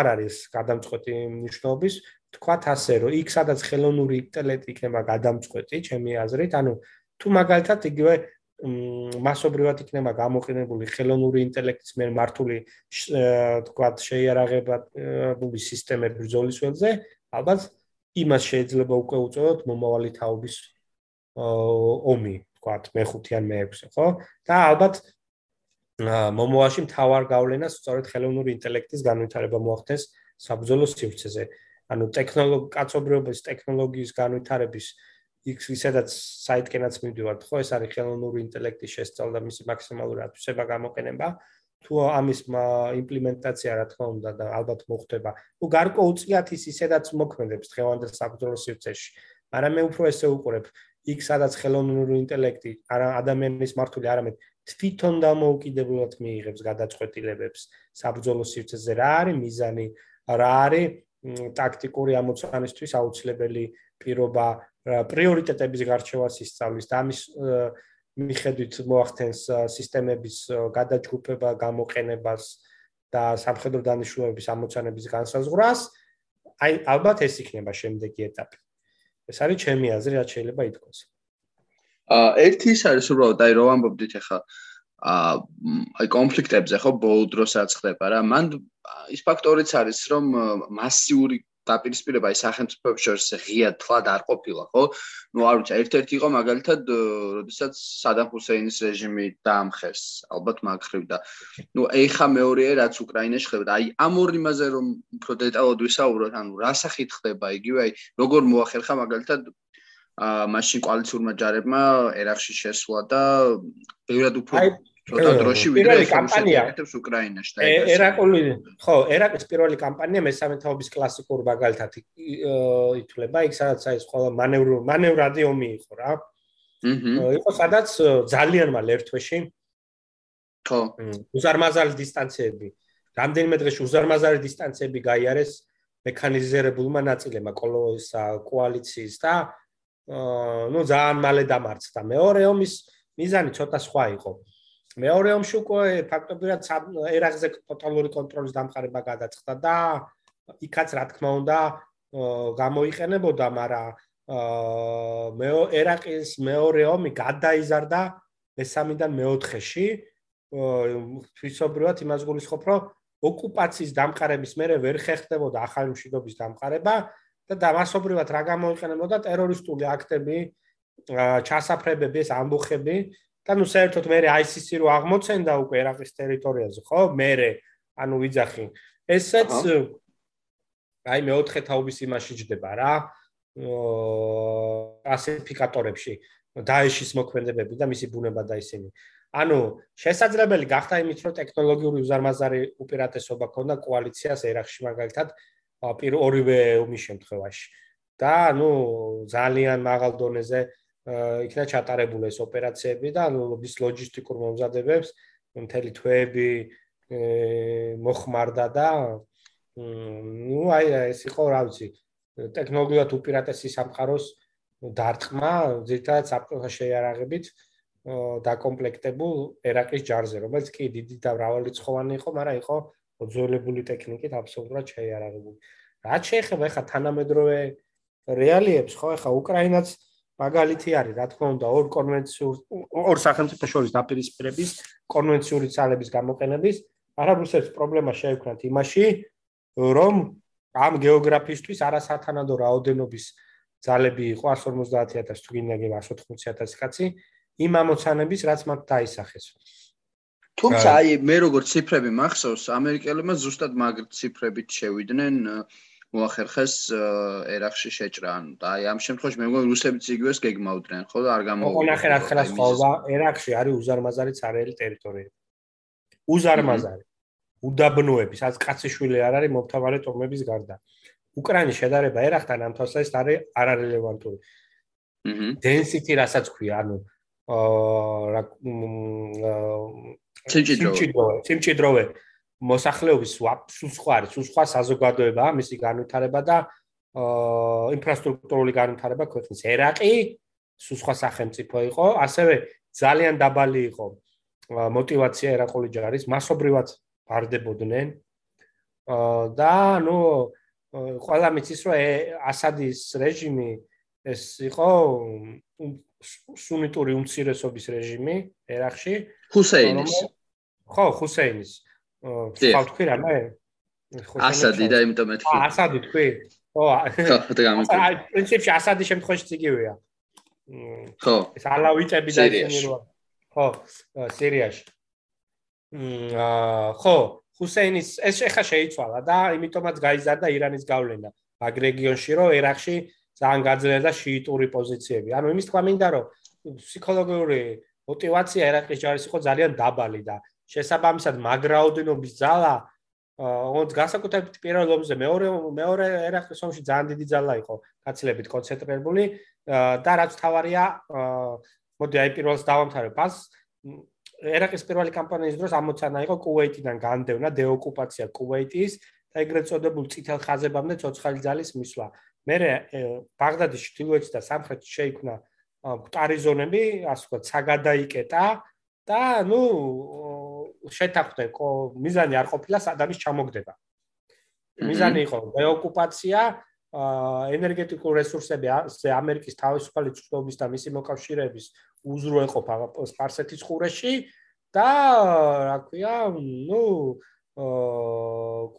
B: არ არის გადამწყვეტი მნიშვნელობის თქვათ ასე რომ იქ სადაც ხელოვნური ინტელექტი იქნება გადამწყვეტი ჩემი აზრით ანუ თუ მაგალითად იგივე მასობრივად იქნება გამოყენებული ხელოვნური ინტელექტის მე მართული თქვათ შეიარაღებული სისტემები ბრძოლის ველზე, ალბათ იმას შეიძლება უკვე უწოდოთ მომავალი თაობის ომი, თქვათ მე-5 ან მე-6, ხო? და ალბათ მომავალში მთავარ გავლენას სწორედ ხელოვნური ინტელექტის განვითარება მოახდენს საბრძოლო სივრცეზე. ანუ ტექნოლოგი კაცობრიობის ტექნოლოგიის განვითარების იქ ისედაც საიტკენაც მივდივართ ხო ეს არის ხელოვნური ინტელექტის შესწავლა მისი მაქსიმალური ათვისება გამოყენება თუ ამის იმპლემენტაცია რა თქმა უნდა და ალბათ მოხდება. თუ გარკვეულწილად ის ისედაც მოქმედებს დღევანდელ საბრძოლო სივრცეში. მაგრამ მე უფრო ესე უყურებ, იქ სადაც ხელოვნური ინტელექტი არა ადამიანის მართული არამედ თვითონ დამოუკიდებლად მიიღებს გადაწყვეტილებებს საბრძოლო სივრცეზე, რა არის მიზანი, რა არის ტაქტიკური ამოცანისთვის აუცილებელი პირობა, პრიორიტეტების გარჩევას ისწავლის და ამის მიხედვით მოახდენს სისტემების გადაჯგუფება, გამოყენებას და სამხედრო დანიშნულების ამოცანების განსაზღვრას, აი ალბათ ეს იქნება შემდეგი ეტაპი. ეს არის ჩემი აზრი, რაც შეიძლება ითქვას.
A: ერთი ის არის უბრალოდ აი რო ამბობდით ახლა აი კონფლიქტებზე ხო ბოლო დროსაც ხდება რა. მან ის ფაქტორიც არის რომ მასიური დაპირისპირება ის სახელმწიფოებს შორის ღია თლად არ ყოფილა, ხო? ნუ არ ვიცი, ერთ-ერთი იყო მაგალითად, როდესაც სადამ ჰუსეინის რეჟიმი დაამხეს, ალბათ მაგხრივ და ნუ ეხა მეორეა რაც უკრაინაში ხდება. აი ამ ორ იმაზე რომ უფრო დეტალურად ვისაუბროთ, ანუ რა სახით ხდება იგივე, აი როგორ მოახერხა მაგალითად მაშინ კოალიციურმა ჯარებმა ერახში შესვლა და ბევრად უფრო ცოტა დროში ვიდრე
B: კამპანიებს უკრაინაში და ერაყული ხო ერაყის პირველი კამპანია მესამე თაობის კლასიკურ მაგალითად ითვლება იქ სადაც აი ყველა მანევრო მანევრადი ომი იყო რა. აჰა იყო სადაც ძალიან მალ ერთვეში.
A: ხო.
B: უზარმაზარი დისტანციები. რამდენიმე დღეში უზარმაზარი დისტანციები გაიარეს მექანიზირებულმა ნაწილებმა კოლოისა კოალიციის და ნუ ძალიან მალე დამარცხდა. მეორე ომის მიზანი ცოტა სხვა იყო. მეორე ომში უკვე ფაქტობრივად ერაღზე ტოტალური კონტროლის დამყარება გადაწყდა და იქაც რა თქმა უნდა გამოიყენებოდა, მაგრამ მე ერაყის მეორე ომი გადაიზარდა მესამიდან მეოთხეში. თვისობრივად იმას გულისხმობ, რომ ოკუპაციის დამყარების მერე ვერ ხერხდებოდა ახალი მშვიდობის დამყარება და დამასობრივად რა გამოიყენებოდა ტერორისტული აქტები, ჩასაფრებები, ეს ამბოხები და ნუ საერთოდ მე ICC რო აღმოცენდა უკვე ერაყის ტერიტორიაზე, ხო? მე ანუ ვიძახი. ესეც აი მეოთხე თაობის იმაში ჯდება რა. კლასიფიკატორებში დაეშის მოქმედებები და მისი ბუნება და ისინი. ანუ შესაძლებელი გახდა იმით, რომ ტექნოლოგიური უზარმაზარი უპირატესობა ქონდა კოალიციას ერაყში მაგალითად ორივე ომის შემთხვევაში. და ნუ ძალიან მაღალ დონეზე იქნა ჩატარებული ეს ოპერაციები და ის ლოჯისტიკურ მომზადებებს მთელი თვეები მოხმარდა და ნუ აი ეს იყო რა ვიცი ტექნოლოგიათ უპირატესი სამყაროს დარტყმა ზედა საფრთხე შეიარაღებით დაკომპლექტებულ ერაყის ჯარზე რომელიც კი დიდი და მრავალრიცხოვანი იყო მაგრამ იყო ოძველებული ტექნიკით აბსოლუტურად შეიარაღებული რაც შეეხება ხა თანამედროვე რეალიებს ხო ხა უკრაინაც მაგალითი არის, რა თქმა უნდა, ორ კონვენციურ ორ სახელმწიფო შორის დაპირისპირების კონვენციური ძალების გამოყენების, მაგრამ რუსეთს პრობლემა შეექმნათ იმაში, რომ ამ გეოგრაფიისთვის არასათანადო რაოდენობის ძალები იყო 150000 თუ გინდა 180000 კაცი იმ ამოცანების, რაც მათ დაისახეს.
A: თუმცა აი მე როგორც ციფრები მახსოვს, ამერიკელებმა ზუსტად მაგ ციფრებით შევიდნენ მოახერხეს ერახში შეჭრა. ანუ და აი ამ შემთხვევაში მე მგონი რუსებიც იგივეს გეგმავდნენ, ხო და არ გამოვიდა.
B: ნახე რა ხელა სხვა ერახში არის უზარმაზარი цаრელი ტერიტორია. უზარმაზარი. უდაბნოები, სადაც კაციშვილი არ არის მომთაბარე ტომების გარდა. უკრაინის შედარება ერახთან ამ თვალსაზრისით არის არარელევანტური.
A: აჰა.
B: density რასაც ქვია, ანუ აა
A: სიმჭიდროვე.
B: სიმჭიდროვე მოსახლეობის სულ სხვა არის სულ სხვა საზოგადოებაა მისი განვითარება და ინფრასტრუქტურული განვითარება ქვეყნის. ერაყი სულ სხვა სახელმწიფო იყო ასევე ძალიან დაბალი იყო мотивация ერაყული ჯარის მასობრივად ვარდებოდნენ. და ну ყველა მიცის რომ ასადის რეჟიმი ეს იყო სუნიტური უმცირესობის რეჟიმი ერაყში.
A: ჰუსეინის.
B: ხო, ჰუსეინის. ხო თქვი რა მე
A: ასადი და იმიტომ მეთქი
B: ასადი თქვი. ხო აი პრინციპში ასადი შემთხვევაში იგივეა
A: ხო.
B: ეს ალავიტები და ისინი რო ხო სირიაში. აა ხო ჰუსეინის ეს ახლა შეიცვალა და იმიტომაც გაიზარდა ირანის გავლენა. მაგ რეგიონში რომ ერახში ძალიან გაძლიერდა შიიტური პოზიციები. ანუ იმის თქმა მინდა რომ ფსიქოლოგიური мотивация ერაყის ჯარის იყო ძალიან დაბალი და შესაბამისად მაგრაოდენობის ძალა ოღონდ განსაკუთრებით პირველ ომზე მეორე მეორე ერაყის ომში ძალიან დიდი ძალა იყო გაცილებით კონცენტრირებული და რაც თავარია მოდი აი პირველს დავამთავრებ ფას ერაყის პირველი კამპანიის დროს ამოცანა იყო კუვეიტიდან განდევნა, დეოკუპაცია კუვეიტის და ეგრეთ წოდებულ წითელ ხაზებამდე ცოცხალი ძალის მისვლა. მე ბაღდადის ჩtildeოეთში და სამხრეთში შეიქმნა მკვდარი ზონები ასე ვთქვათ საგადაიკეტა და ნუ შეთანხმდნენ მიზანი არ ყოფილა სადამის ჩამოგდება. მიზანი იყო დეოკუპაცია, ენერგეტიკულ რესურსებზე ამერიკის თავისუფალი წყობის და მისი მოკავშირეების უზრუნველყოფა სპარსეთის ყურეში და რა ქვია, ნუ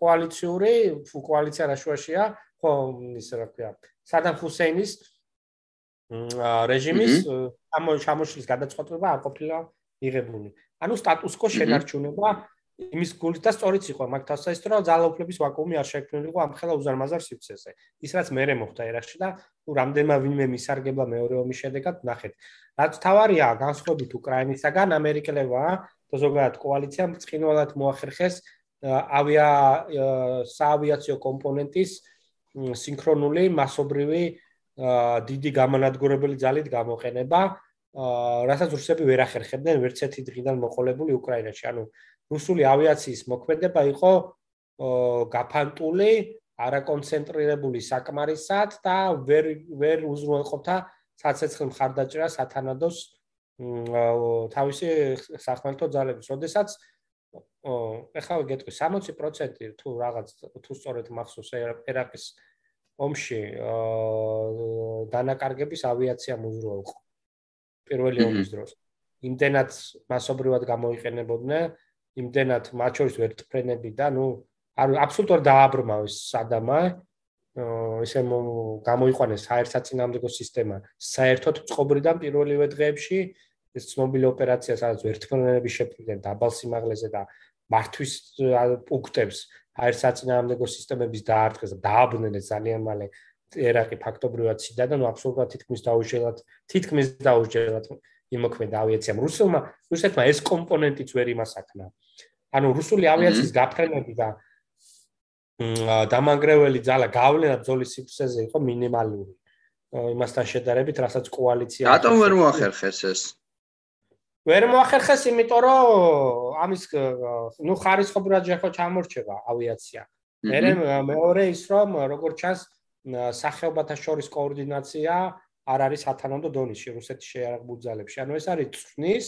B: კოალიციური, კოალიცია რაშუაშია, ხო, ის რა ქვია, სადამ ჰუსეინის რეჟიმის ამოშლის გადაწყვეტილება არ ყოფილა იღებული. ანუ სტატუს-კვო შენარჩუნება იმის გულით და სწორიც იყო მაგ თასაის რომ ძალაუფლების ვაკუუმი არ შექმნილიყო ამ ხელა უზარმაზარ სივრცეზე. ის რაც მეერე მოხდა ერაში და თუ რამდენმა ვინმე მისარგებლა მეორე ომის შედეგად ნახეთ. რაც თავარია განსხვავებით უკრაინისაგან ამერიკელებმა და ზოგადად კოალიციამ წინვალად მოახერხეს ავია საავიაციო კომპონენტის სინქრონული მასობრივი დიდი გამანადგურებელი ძალით გამოყენება რასაც რუსები ვერ ახერხებდნენ ვერც ერთი დღიდან მოყოლებული უკრაინაში. ანუ რუსული ავიაციის მოქმედება იყო გაფანტული, არაკონცენტრირებული საკმარისად და ვერ ვერ უზრუნველყოფდა საცეცხლ მხარდაჭერა სათანადოს თავისი სახმელთო ძალების. ოდესაც ეხლა გეტყვი 60% თუ რაღაც თუ სწორედ მახსოვს ერაყის ომში დანაკარგების ავიაცია მუზრუელყო. პირველი ომის დროს. იმდენად მასობრივად გამოიყენებოდნენ, იმდენად მათ შორის ვერტფრენები და ნუ არ აბსოლუტურად დააბრმავეს სადამა. ესე გამოიყვანეს საერთაშორისო სისტემა საერთოდ წყობრიდან პირველივე დღეებში ეს ცნობილი ოპერაცია სადაც ვერტფრენები შეფრიდნენ დაბალ სიმაღლეზე და მართვის პუნქტებს. საერთაშორისო სისტემების დაარტყეს და დააბრუნეს ძალიან მალე ერაყი ფაქტობრივად ციდა და ნუ აბსოლუტურად თითქმის დაუშელად თითქმის დაუშელად იმოქმედა ავიაციამ. რუსულმა რუსეთმა ეს კომპონენტიც ვერ იმასაკნა ანუ რუსული ავიაციის გაფრენები და დამანგრეველი ძალა გავლენა ბრძოლის სივრცეზე იყო მინიმალური. იმასთან შედარებით რასაც კოალიცია
A: რატომ ვერ მოახერხეს ეს
B: ვერ მოახერხეს იმიტომ რომ ამის ნუ ხარისხობრივად ჯერ ხო ჩამორჩება ავიაცია მე მეორე ის რომ როგორც ჩანს სახეობათა შორის კოორდინაცია არ არის ათანამდე დონეში რუსეთის შეარაღბუძალებში. ანუ ეს არის წვნის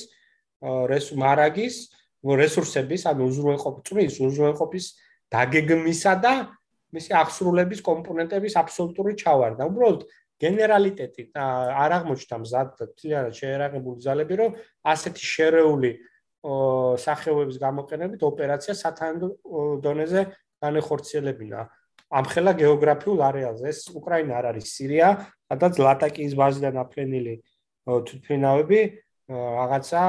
B: მარაგის რესურსების, ანუ უზრუნველყოფის წვნის უზრუნველყოფის დაგეგმისა და მისი აღსრულების კომპონენტების აბსოლუტური ჩავარდა. უბრალოდ გენერალიტეტი არ აღმოჩნდა მზად თლიანად შეერაღებული ძალები, რომ ასეთი შერეული სახეობების გამოყენებით ოპერაცია სათანადო დონეზე განეხორციელებინა. ამხელა გეოგრაფიულ არეალზე ეს უკრაინა არ არის სირია, სადაც ლატაკიის ბაზიდან აფრენილი თვითფრინავები რაღაცა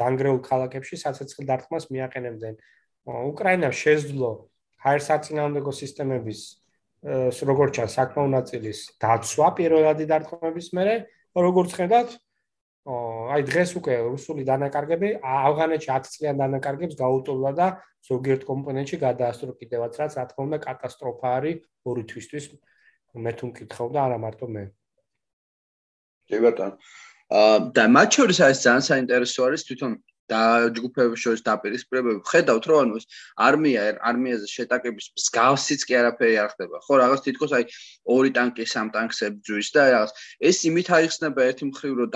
B: დანგრეულ ქალაქებში საცეცხლ დარტყმას მიაყენებდნენ. უკრაინა შეძლო ჰაერსაწინააღმდეგო სისტემების როგორც ჩანს საკმაო ნაწილის დაცვა პირველადი დარტყმების მერე, როგორც ხედავთ, აი დღეს უკვე რუსული დანაკარგები ავღანეთში 10 წლიან დანაკარგებს გაუტოვლა და ზოგიერთ კომპონენტში გადაასწრო კიდევაც რაც რა თქმა უნდა კატასტროფა არის ორი თვისთვის. მე თუ მკითხავ და არა მარტო მე.
A: კი ბატონო. აა და მათ შორის არის ძალიან საინტერესო არის თვითონ და ჯგუფების შორის დაპირისპირებები ხედავთ რომ ანუ ეს არმია არმიაზე შეტაკების მსგავსიც კი არაფერი არ ხდება. ხო რაღაც თითქოს აი ორი ტანკი სამ ტანკს ებძვის და რაღაც. ეს იმით აიხსნება ერთი მხრივ რომ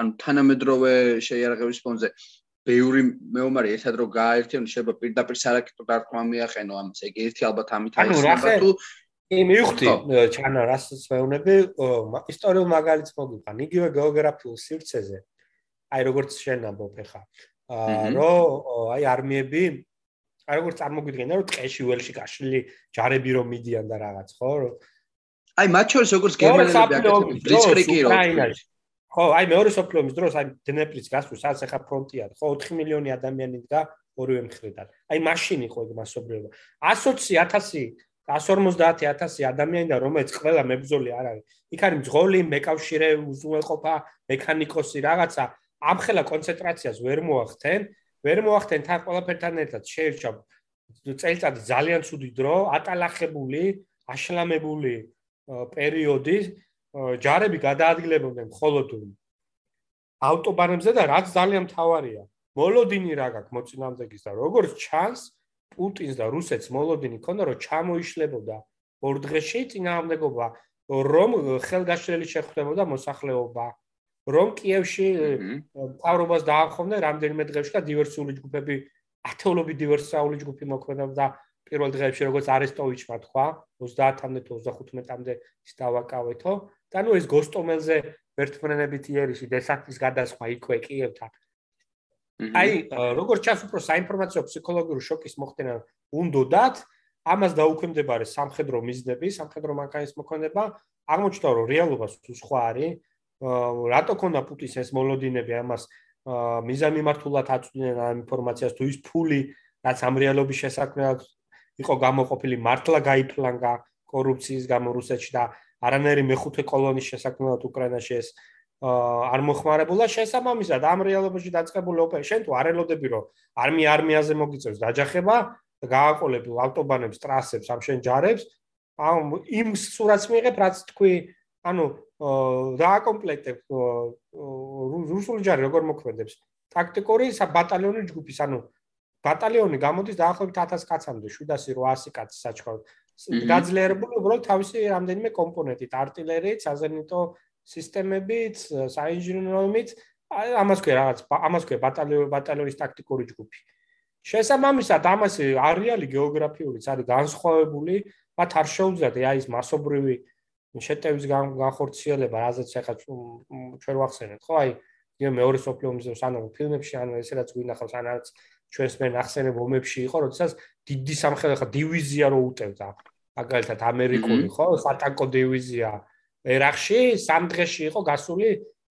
A: ანუ თანამედროვე შეიარაღების ფონზე ბევრი მეომარი ერთად რო გააერთიანო შეიძლება პირდაპირ სარაკეტო დარტყმა მიახენო ამას. ეგ ერთი ალბათ ამით აიხსნება თუ
B: კი მივხვდი ჩანა რასაც მეუბნები? ისტორიულ მაგალითს მოგიყვან. იგივე გეოგრაფიულ სივრცეზე. აი როგორც შენ ამბობ ხა რომ აი არმიები აი როგორც წარმოგვიდგენა რომ ტყეში ველში გაშლილი ჯარები რომ მიდიან და რაღაც ხო?
A: აი მათ შორის როგორც გერმანელები აკეთებენ ბლიცკრიგი რომ
B: ხო აი მეორე სოფლიო ომის დროს აი დნეპრის გასულ სადაც ახლა ფრონტია ხო 4 მილიონი ადამიანი და ორივე მხრიდან. აი მაშინ იყო ეგ მასობრიობა 120.000 150000 ადამიანი და რომელიც ყველა მებრძოლი არ არის. იქ არის მძღოლი მეკავშირე უზრუნველყოფა მექანიკოსი რაღაცა ამ ხელა კონცენტრაციას ვერ მოახდენ, ვერ მოახდენ თან ყველაფერთან ერთად. შეერჩა წელიწადი ძალიან ცუდი დრო, ატალახებული, აშლამებული პერიოდი, ჯარები გადაადგილებოდნენ მხოლოდ ავტობანებზე და რაც ძალიან მთავარია, მოლოდინი რა გაქვს მოწინააღმდეგის და როგორც ჩანს, პუტინს და რუსეთს მოლოდინი ქონდა, რომ ჩამოიშლებოდა ორ დღეში წინააღმდეგობა, რომ ხელგაშლელი შეხვდებოდა მოსახლეობა, რომ კიევში პავრობას დაახოვნე რამდენიმე დღეში და დივერსიული ჯგუფები, ათეულობით დივერსიული ჯგუფი მოქმედებდა პირველ დღეებში, როგორც არესტოვიჩმა თქვა, 30-მდე თუ 35-მდე ის დავაკავეთო. და ნუ ეს გოსტომელზე ვერთმნენებით იერიში დესანტის გადასხმა იქვე კიევთან. აი, როგორც ჩანს, უფრო საინფორმაციო ფსიქოლოგიური შოკის მოხდენა უნდათ, ამას დაუქვემდებარე სამხედრო მიზნები, სამხედრო მანქანის მოქმედება, აღმოჩნდა რომ რეალობა სხვა არის. რატო ქონდა პუტინს ეს მოლოდინები? ამას მიზანმიმართულად აწვდნენ ამ ინფორმაციას თუ ის ფული რაც ამ რეალობის შესაქმნელად იყო გამოყოფილი მართლა გაიფლანგა კორუფციის გამო რუსეთში და არანაირი მეხუთე კოლონის შესაქმნელად უკრაინაში ეს არ მოხმარებულა შესაბამისად ამ რეალობაში დაწყებული ოპერა შენ თუ არ ელოდები რომ არმია არმიაზე მოგიწევს დაჯახება და გააყოლები ავტობანებს ტრასებს ამ შენ ჯარებს ამ იმ სურათს მიიღებ რაც თქვი ანუ რა აკომპლექტებს რუსული ჯარი როგორ მოქმედებს? ტაქტიკური ბატალიონი ჯგუფის ანუ ბატალიონი გამოდის დაახლოებით 1000 კაცამდე 700-800 კაცი საჩქაროდ გაძლიერებული უბრალოდ თავისი რამდენიმე კომპონენტით артиლერიით საზერნიტო სისტემებით საინჟინროებით ამას ქვია რაღაც ამას ქვია ბატალიონი ბატალიონის ტაქტიკური ჯგუფი. შესაბამისად ამას არეალი გეოგრაფიულიც არის განსხვავებული მათ არ შეუძლიათ აი ეს მასობრივი აა შეტევის განხორციელება, რაზეც ახლა ჩვენ ვახსენეთ, ხო? აი, მე მეორე სოფლიო ომზე სანამ ფილმებში ანუ ესეც გვინახავს, ანაც ჩვენს მე ნახსენებ ომებში იყო, როდესაც დიდი სამხედრო ხა დივიზია რო უტევდა. მაგალითად ამერიკული ხო, სატანკო დივიზია ერახში სამ დღეში იყო გასული,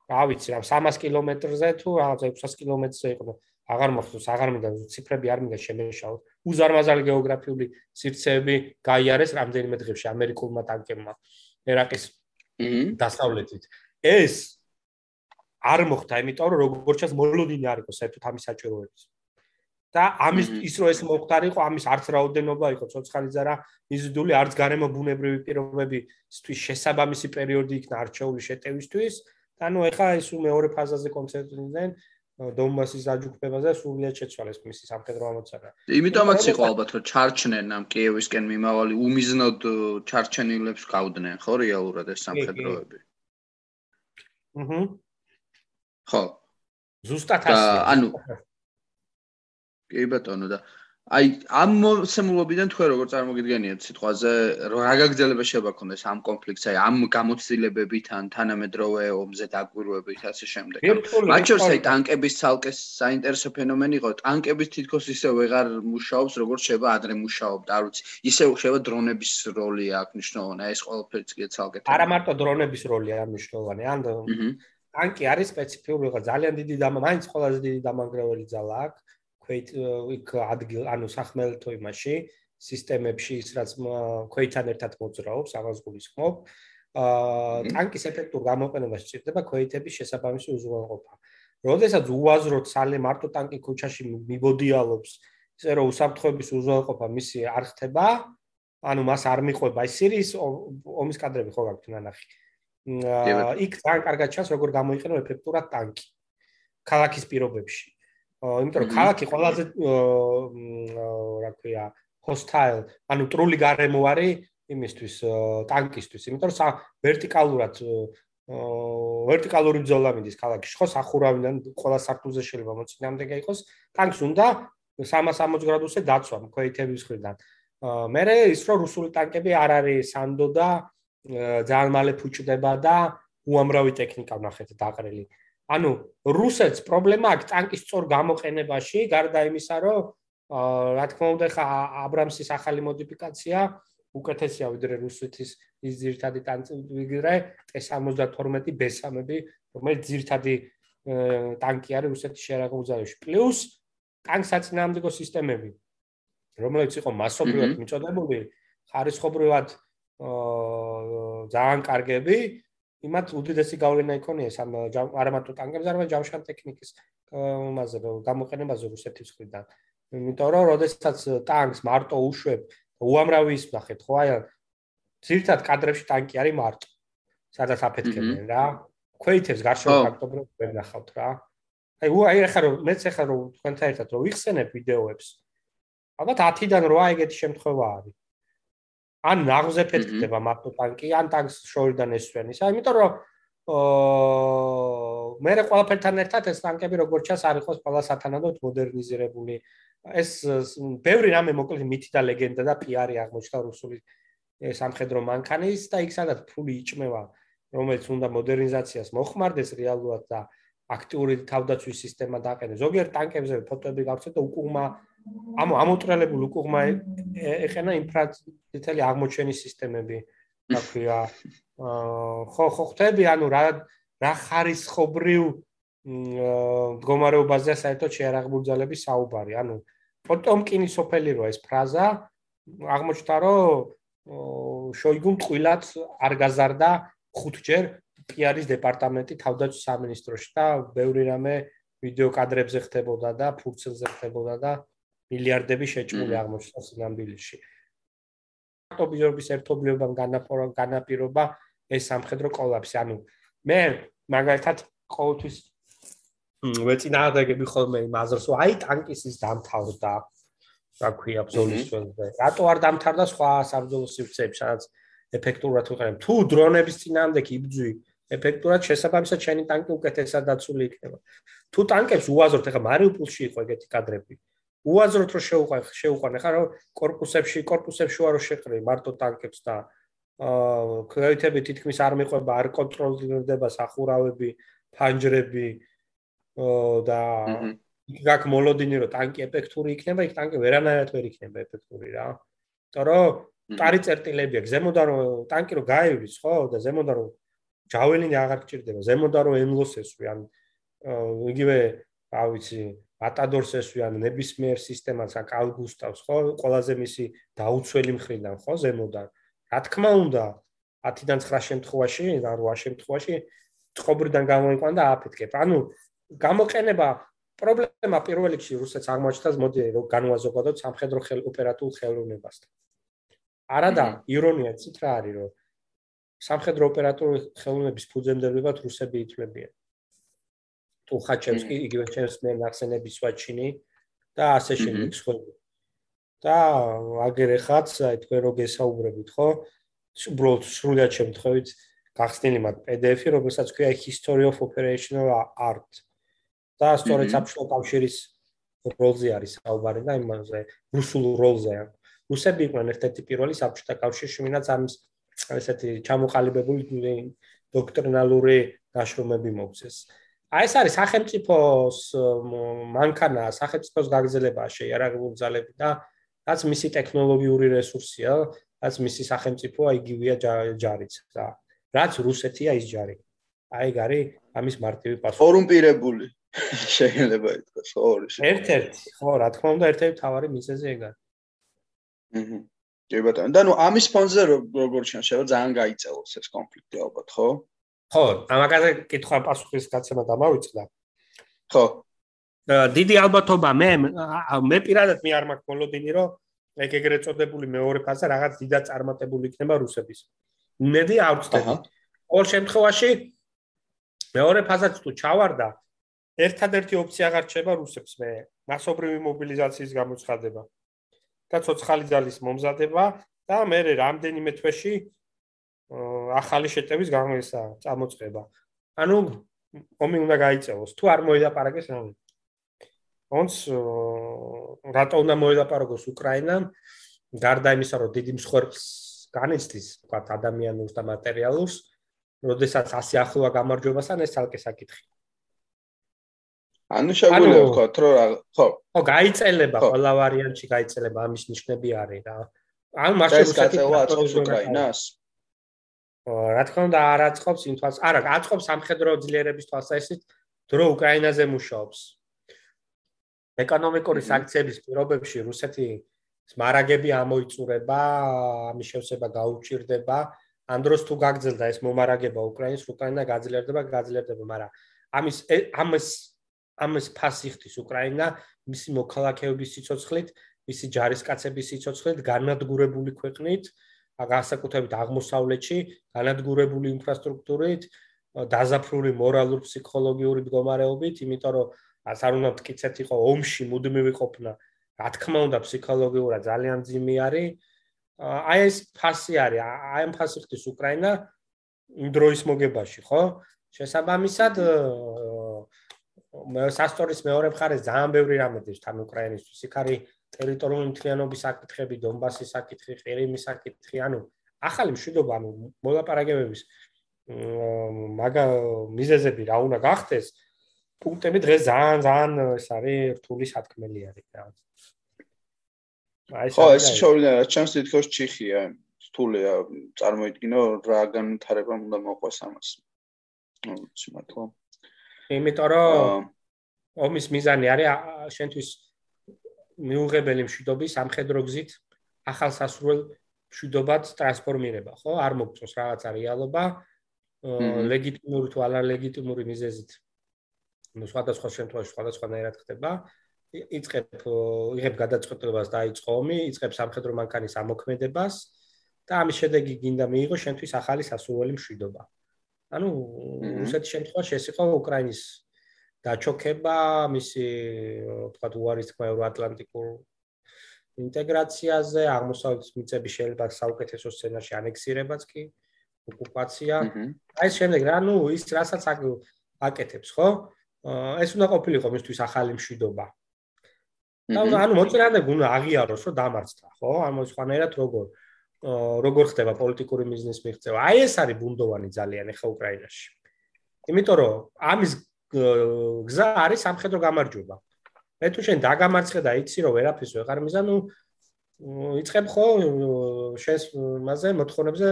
B: რა ვიცი, რა 300 კილომეტრზე თუ რა 600 კილომეტრზე იყო. აღარ მოხდეს, აღარ მინდა ციფრები არ მინდა შემეშაოთ. უზარმაზარი გეოგრაფიული სივრცეები გაიარეს რამდენიმე დღეში ამერიკულმა ტანკებმა ერაყის დასავლეთით. ეს არ მოხდა, იმიტომ რომ როგორც ჩანს მოლოდინი არ იყო საერთოდ ამის საჭიროების. და ამის ის რო ეს მოხდარიყო ამის არც რაოდენობა იყო ცოცხალი ზარა მიზიდული არც გარემო ბუნებრივი პირობებისთვის შესაბამისი პერიოდი იქნა არჩეული შეტევისთვის და ნუ ეხა ის მეორე ფაზაზე კონცენტრირდნენ დონბასის აჯუქებაზე სულიად შეცვალეს მისი სამხედრო ამოცანა.
A: იმიტომაც იყო ალბათ რომ ჩარჩნენ ამ კიევისკენ მიმავალი უმიზნოდ ჩარჩენილებს გავდნენ ხო რეალურად ეს სამხედროები.
B: აჰა.
A: ხო.
B: ზუსტად ასე.
A: ანუ კი ბატონო და აი ამ მოსემულობიდან თქვენ როგორ წარმოგიდგენიათ სიტყვაზე? რა გაგრძელება შეიძლება ქონდეს ამ კონფლიქტს? აი ამ გამოცდილებებით ან თანამედროვე ომზე დაგვირვებით ასე შემდეგ. მათ შორის აი ტანკების ცალკე საინტერესო ფენომენი იყო. ტანკების თითქოს ისე ვეღარ მუშაობს როგორც შეიძლება ადრე მუშაობდა არ ვიცი ისე შეიძლება დრონების როლი აქვს მნიშვნელოვანი ეს ყველაფერიც კი ცალკე
B: არა მარტო დრონების როლი არის მნიშვნელოვანი ან ტანკი არის სპეციფიური ძალიან დიდი და მაინც ყველაზე დიდი დამანგრეველი ძალა აქვს ქვეთ იქ ადგილ ანუ სახმელთო იმაში სისტემებში ის რაც ქვეთან ერთად მოძრაობს აღას გულისხმობ აა ტანკის ეფექტურ გამოყენებაში ჭირდება ქვეითების შესაბამისი უზრუნველყოფა. როდესაც უაზროდ სალე მარტო ტანკი ქუჩაში მიბოდიალობს, ისე რომ უსაფრთხოების უზრუნველყოფა მისი არ ხდება, ანუ მას არ მიყვება ის სირიის ომის კადრები ხო გაქვთ ნანახი. აა იქ ძალიან კარგად ჩანს როგორ გამოიყენება ეფექტურად ტანკი ქალაქის პირობებში. იმიტომ რომ ქალაქი ყველაზე რა ქვია hostile, ანუ ტრული გარემო არის იმისთვის ტანკისთვის, იმიტომ რომ ვერტიკალურად ვერტიკალური ბრძოლა მიდის ქალაქში, ხო, სახურავიდან ყველა საფუძე შეიძლება მოწინააღმდეგე იყოს, ტანკს უნდა 360 გრადუსზე დაცვა მქვეითების მხრიდან. მე ის რომ რუსული ტანკები არ არის სანდო და ძალიან მალე ფუჭდება და უამრავი ტექნიკა ვნახეთ დაყრილი. ანუ რუსეთს პრობლემა აქვს ტანკის სწორ გამოყენებაში, გარდა იმისა, რომ რა თქმა უნდა, ხა აბრამსის ახალი მოდიფიკაცია უკეთესია ვიდრე რუსეთის ის ძირთადი ტანკი ვიდრე T72 B3-ები, რომელიც ძირთადი ტანკი არის რუსეთის შერაგუზავში. პლუს ტანკსაწინააღმდეგო სისტემები, რომელიც იყო მასობრივად მიწოდებული, ხარისხობრივად აა ძალიან კარგები, იმათ უდიდესი გავლენა იქონია სამ არამატო ტანკებზე, არამედ ჯავშან ტექნიკის იმაზე გამოყენებაზე რუსეთის მხრიდან. იმიტომ რომ როდესაც ტანკს მარტო უშვებ, უამრავი ის ნახეთ, ხო აი ძირთად კადრებში ტანკი არის მარტო. სადაც აფეთქებენ რა. ქვეითებს გარშემო ფაქტობრივად ვერ ნახავთ რა. აი აი ახლა რომ მეც ახლა რომ თქვენთან ერთად რომ ვიხსენებ ვიდეოებს ალბათ 10-დან 8 ეგეთი შემთხვევა არის. ან ნაღზე ფეთქდება მარტო ტანკი, ან ტანკს შორიდან ესვენ. ისა იმიტომ რომ აა მე ყველაფერთან ერთად ეს ტანკები როგორც ჩანს არის ხოლმე ყველა სათანადოდ მოდერნიზირებული. ეს ბევრი რამე მოკლედ მითი და ლეგენდა და პიარი აღმოჩნდა რუსული სამხედრო მანქანის და იქ სადაც ფული იჭმევა, რომელიც უნდა მოდერნიზაციას მოხმარდეს რეალურად და აქტიური თავდაცვის სისტემა დაყენეს. ზოგიერთ ტანკებზე ფოტოები გავხსნით და უკუღმა ამ ამოტრელებულ უკუღმა ეხენა ინფრაწითელი აღმოჩენის სისტემები. აქვია ხო ხო ხტები ანუ რა რა ხარისხობრივ მდგომარეობაზე საერთოდ შეარაღბუძალების საუბარი ანუ პოტომკინის სოფელი როა ეს ფრაზა აღმოჩნდა რომ შოიგუმ ტყილად არ გაზარდა ხუთჯერ პიარის დეპარტამენტი თავდაცვის სამინისტროში და ბევრი რამე ვიდეო კადრებზე ხდებოდა და ფურცელზე ხდებოდა და მილიარდები შეჭმული აღმოჩნდა სინამდვილეში. ატობიობის ერთობლიობამ განაპირობა ეს სამხედრო კოლაფსი. ანუ მე მაგალითად ყოველთვის ვეწინააღმდეგები ხოლმე იმ აზრს, რომ აი ტანკის ის დამთავრდა. რა ქვია ბზოლის ძველზე. რატო არ დამთავრდა სხვა საბრძოლო სივრცეებში, სადაც ეფექტურად ვიყენებ? თუ დრონების წინააღმდეგ იბძვი, ეფექტურად შესაბამისად შენი ტანკი უკეთესად დაცული იქნება. თუ ტანკებს უაზროთ, ეხლა მარიუპოლში იყო ეგეთი კადრები. უაზროდ რომ შეუყარ შეუყარნე ხარ? კორპუსებში კორპუსებში ვარო შეყრე მარტო ტანკებს და აა ქრავიტები თითქმის არ მიყვება არ კონტროლირდება სახურავები ფანჯრები და იქ გაკ მოლოდინი რომ ტანკი ეფექტური იქნება იქ ტანკი ვერანაირად ვერ იქნება ეფექტური რა. იმიტომ რომ კარი წერტილებია ზემოდან რომ ტანკი რომ გაივლის ხო და ზემოდან რომ ჯაველინი აღარ გჭირდება ზემოდან რომ ემლოსესვი ან იგივე რა ვიცი ატადორს ესვიან ნებისმიერ სისტემას აქ ალგუსტავს ხო? ყველაზე მისი დაუცველი მხრიდან ხო ზემოდან. რა თქმა უნდა 10-დან 9 შემთხვევაში და 8 შემთხვევაში წყობრიდან გამოიყვან და აფეთქებ ანუ გამოყენება პრობლემა პირველ რიგში რუსეთს აღმოჩნდა მოდი რომ განვაზოგადოთ სამხედრო ხელ ოპერატულ ხელოვნებასთან. არადა ირონია ცით რა არის რომ სამხედრო ოპერატული ხელოვნების ფუძემდებლებად რუსები ითვლებიან ტუხაჩევსკი იგივე ჩემს მე ნახსენები სვაჩინი და ასე შემდეგ სხვა და აგერ ეხაც აი თქვენ რო გესაუბრებით ხო? უბრალოდ სრულად შემთხვევით გახსნილი მაგ PDF-ი რომელსაც ქვია History of Operational Art. და სწორედ საბჭოთა კავშირის როლზე არის საუბარი და იმაზე რუსულ როლზე რუსები იყვნენ ერთ-ერთი პირველი საბჭოთა კავშირში ვინაც ამის ესეთი ჩამოყალიბებული დოქტრინალური დაშრომები მოგცეს. აი ეს არის სახელმწიფოს მანქანა, სახელმწიფოს გაგზელება შეიარაღებული ძალები და რაც მისი ტექნოლოგიური რესურსია, რაც მისი სახელმწიფოა იგივეა ჯარიც რა. რაც რუსეთია ის ჯარი. აი გარი ამის მარტივი პასუხი.
A: ორუმპირებული შეიძლება ითქვას, ორი.
B: ერთ-ერთი, ხო, რა თქმა უნდა, ერთ-ერთი თავარი მიზეზი ეგა.
A: აჰა. კი ბატონო, და ნუ ამის ფონზე როგორ შეიძლება შეიძლება ძალიან გაიწელოს ეს კონფლიქტი ალბათ, ხო?
B: ხო, ამაგაზე კითხვა პასუხის გაცემა დამავიწყდა.
A: ხო.
B: დიდი ალბათობა მე მე პირადად მე არ მაქვს მოლოდინი რომ ეგ ეგრეთ წოდებული მეორე ფაზა რაღაც დიდად წარმატებული იქნება რუსების. მედი არ ვწდები. ყოველ შემთხვევაში მეორე ფაზაც თუ ჩავარდა, ერთადერთი ოფცია აღარ რჩება რუსებს მე მასობრივი მობილიზაციის გამოცხადება და ცოცხალი ძალის მომზადება და მე რამდენიმე თვეში ახალი შეტევის გამოსა წამოწება. ანუ ომი უნდა გაიწევოს. თუ არ მოედაპარაკეს რა.ոնც რატო უნდა მოედაპარაკოს უკრაინამ? გარდა იმისა, რომ დიდი მსხვერპლს განიცდის, თქვა ადამიანურს და მატერიალურს, როდესაც ასე ახლოა გამარჯვებასთან ეს თალკე საკითხი.
A: ანუ შეგვიძლია ვთქვა, რომ ხო.
B: ხო, გაიწელება, ყველა ვარიანტში გაიწელება, ამის ნიშნები არის რა. ანუ მაშინ რუსეთი
A: გააწევს უკრაინას?
B: რა თქმა უნდა არ აწყობს იმ თვალს. არა აწყობს სამხედრო ძლიერების თვალსაზრისით დრო უკრაინაზე მუშაობს. ეკონომიკური სანქციების პირობებში რუსეთი მარაგები ამოიწურება ამის შევსება გაუჭირდება. ამ დროს თუ გაგძელდა ეს მომარაგება უკრაინის უკრაინა გაძლიერდება გაძლიერდება მაგრამ ამის ამის ამის ფასიხთის უკრაინა მისი მოქალაქეების სიცოცხლით, მისი ჯარისკაცების სიცოცხლით, განადგურებული ქვეყნით, განსაკუთრებით აღმოსავლეთში განადგურებული ინფრასტრუქტურით, დაზაფრული მორალურ-ფსიქოლოგიური მდგომარეობით, იმიტომ რომ ას არ უნდა მткиცეთ იყო ომში მუდმივი ყოფნა. რა თქმა უნდა, ფსიქოლოგიურად ძალიან ძიმი არის. აი ეს ფასი არის, აი ამ ფასი ხდის უკრაინა იმ დროის მოგებაში, ხო? შესაბამისად მე სასტორის მეორე მხარეს ძალიან ბევრი რამე დის თან უკრაინისთვის. იქ არის ტერიტორიული მთლიანობის საკითხები, დონბასის საკითხი, ყირიმის საკითხი, ანუ ახალი მშვიდობა, ანუ მოლაპარაკებების მაგა მიზეზები რა უნდა გახდეს? პუნქტები დღეს ძალიან ძალიან ეს არის რთული სათქმელი არის რა.
A: აი ეს ხო ეს შოვლია ჩანს თითქოს ჩიხია რთულია წარმოიდგინო რა განვითარება უნდა მოყვას ამას. ნუ შემართლა.
B: იმიტომ რომ ომის მიზანი არის შენთვის მიუღებელი მშვიდობის სამხედრო გზით ახალსასრულ მშვიდობად ტრანსფორმირება, ხო? არ მოგწოს რაღაცა რეალობა ლეგიტიმური თუ არალეგიტიმური მიზეზით. ну სხვადასხვა შემთხვევაში სხვადასხვანაირად ხდება. იწებ იღებ გადაწყვეტილებას დაიწყო ომი იწებ სამხედრო მანქანის ამოქმედებას და ამის შედეგი გინდა მიიღო შენთვის ახალი სასურველი მშვიდობა. ანუ რუსეთის შემთხვევაში ეს იყო უკრაინის დაჩოქება მისი თქვა უარის თქვა ევროატლანტიკურ ინტეგრაციაზე აღმოსავლეთის მიწების შეიძლება საუკეთესო სცენარში ანექსირებაც კი ოკუპაცია აი ეს შემდეგ რა ნუ ის რასაც აკეთებს ხო ეს უნდა ყოფილიყო მისთვის ახალი მშვიდობა. და ანუ მოწინააღმდეგე უნდა აღიაროს, რომ დამარცხდა, ხო? ანუ სხვანაირად როგორ როგორ ხდება პოლიტიკური ბიზნეს მიღწევა. აი ეს არის ბუნდოვანი ძალიან ახლა უკრაინაში. იმიტომ რომ ამის გზა არის სამხედრო გამარჯვება. მე თუ შენ დაგამარცხე და იცი რომ ვერაფერს ვეღარ მიზა, ნუ იწებ ხო შენს მასე მოთხოვნებზე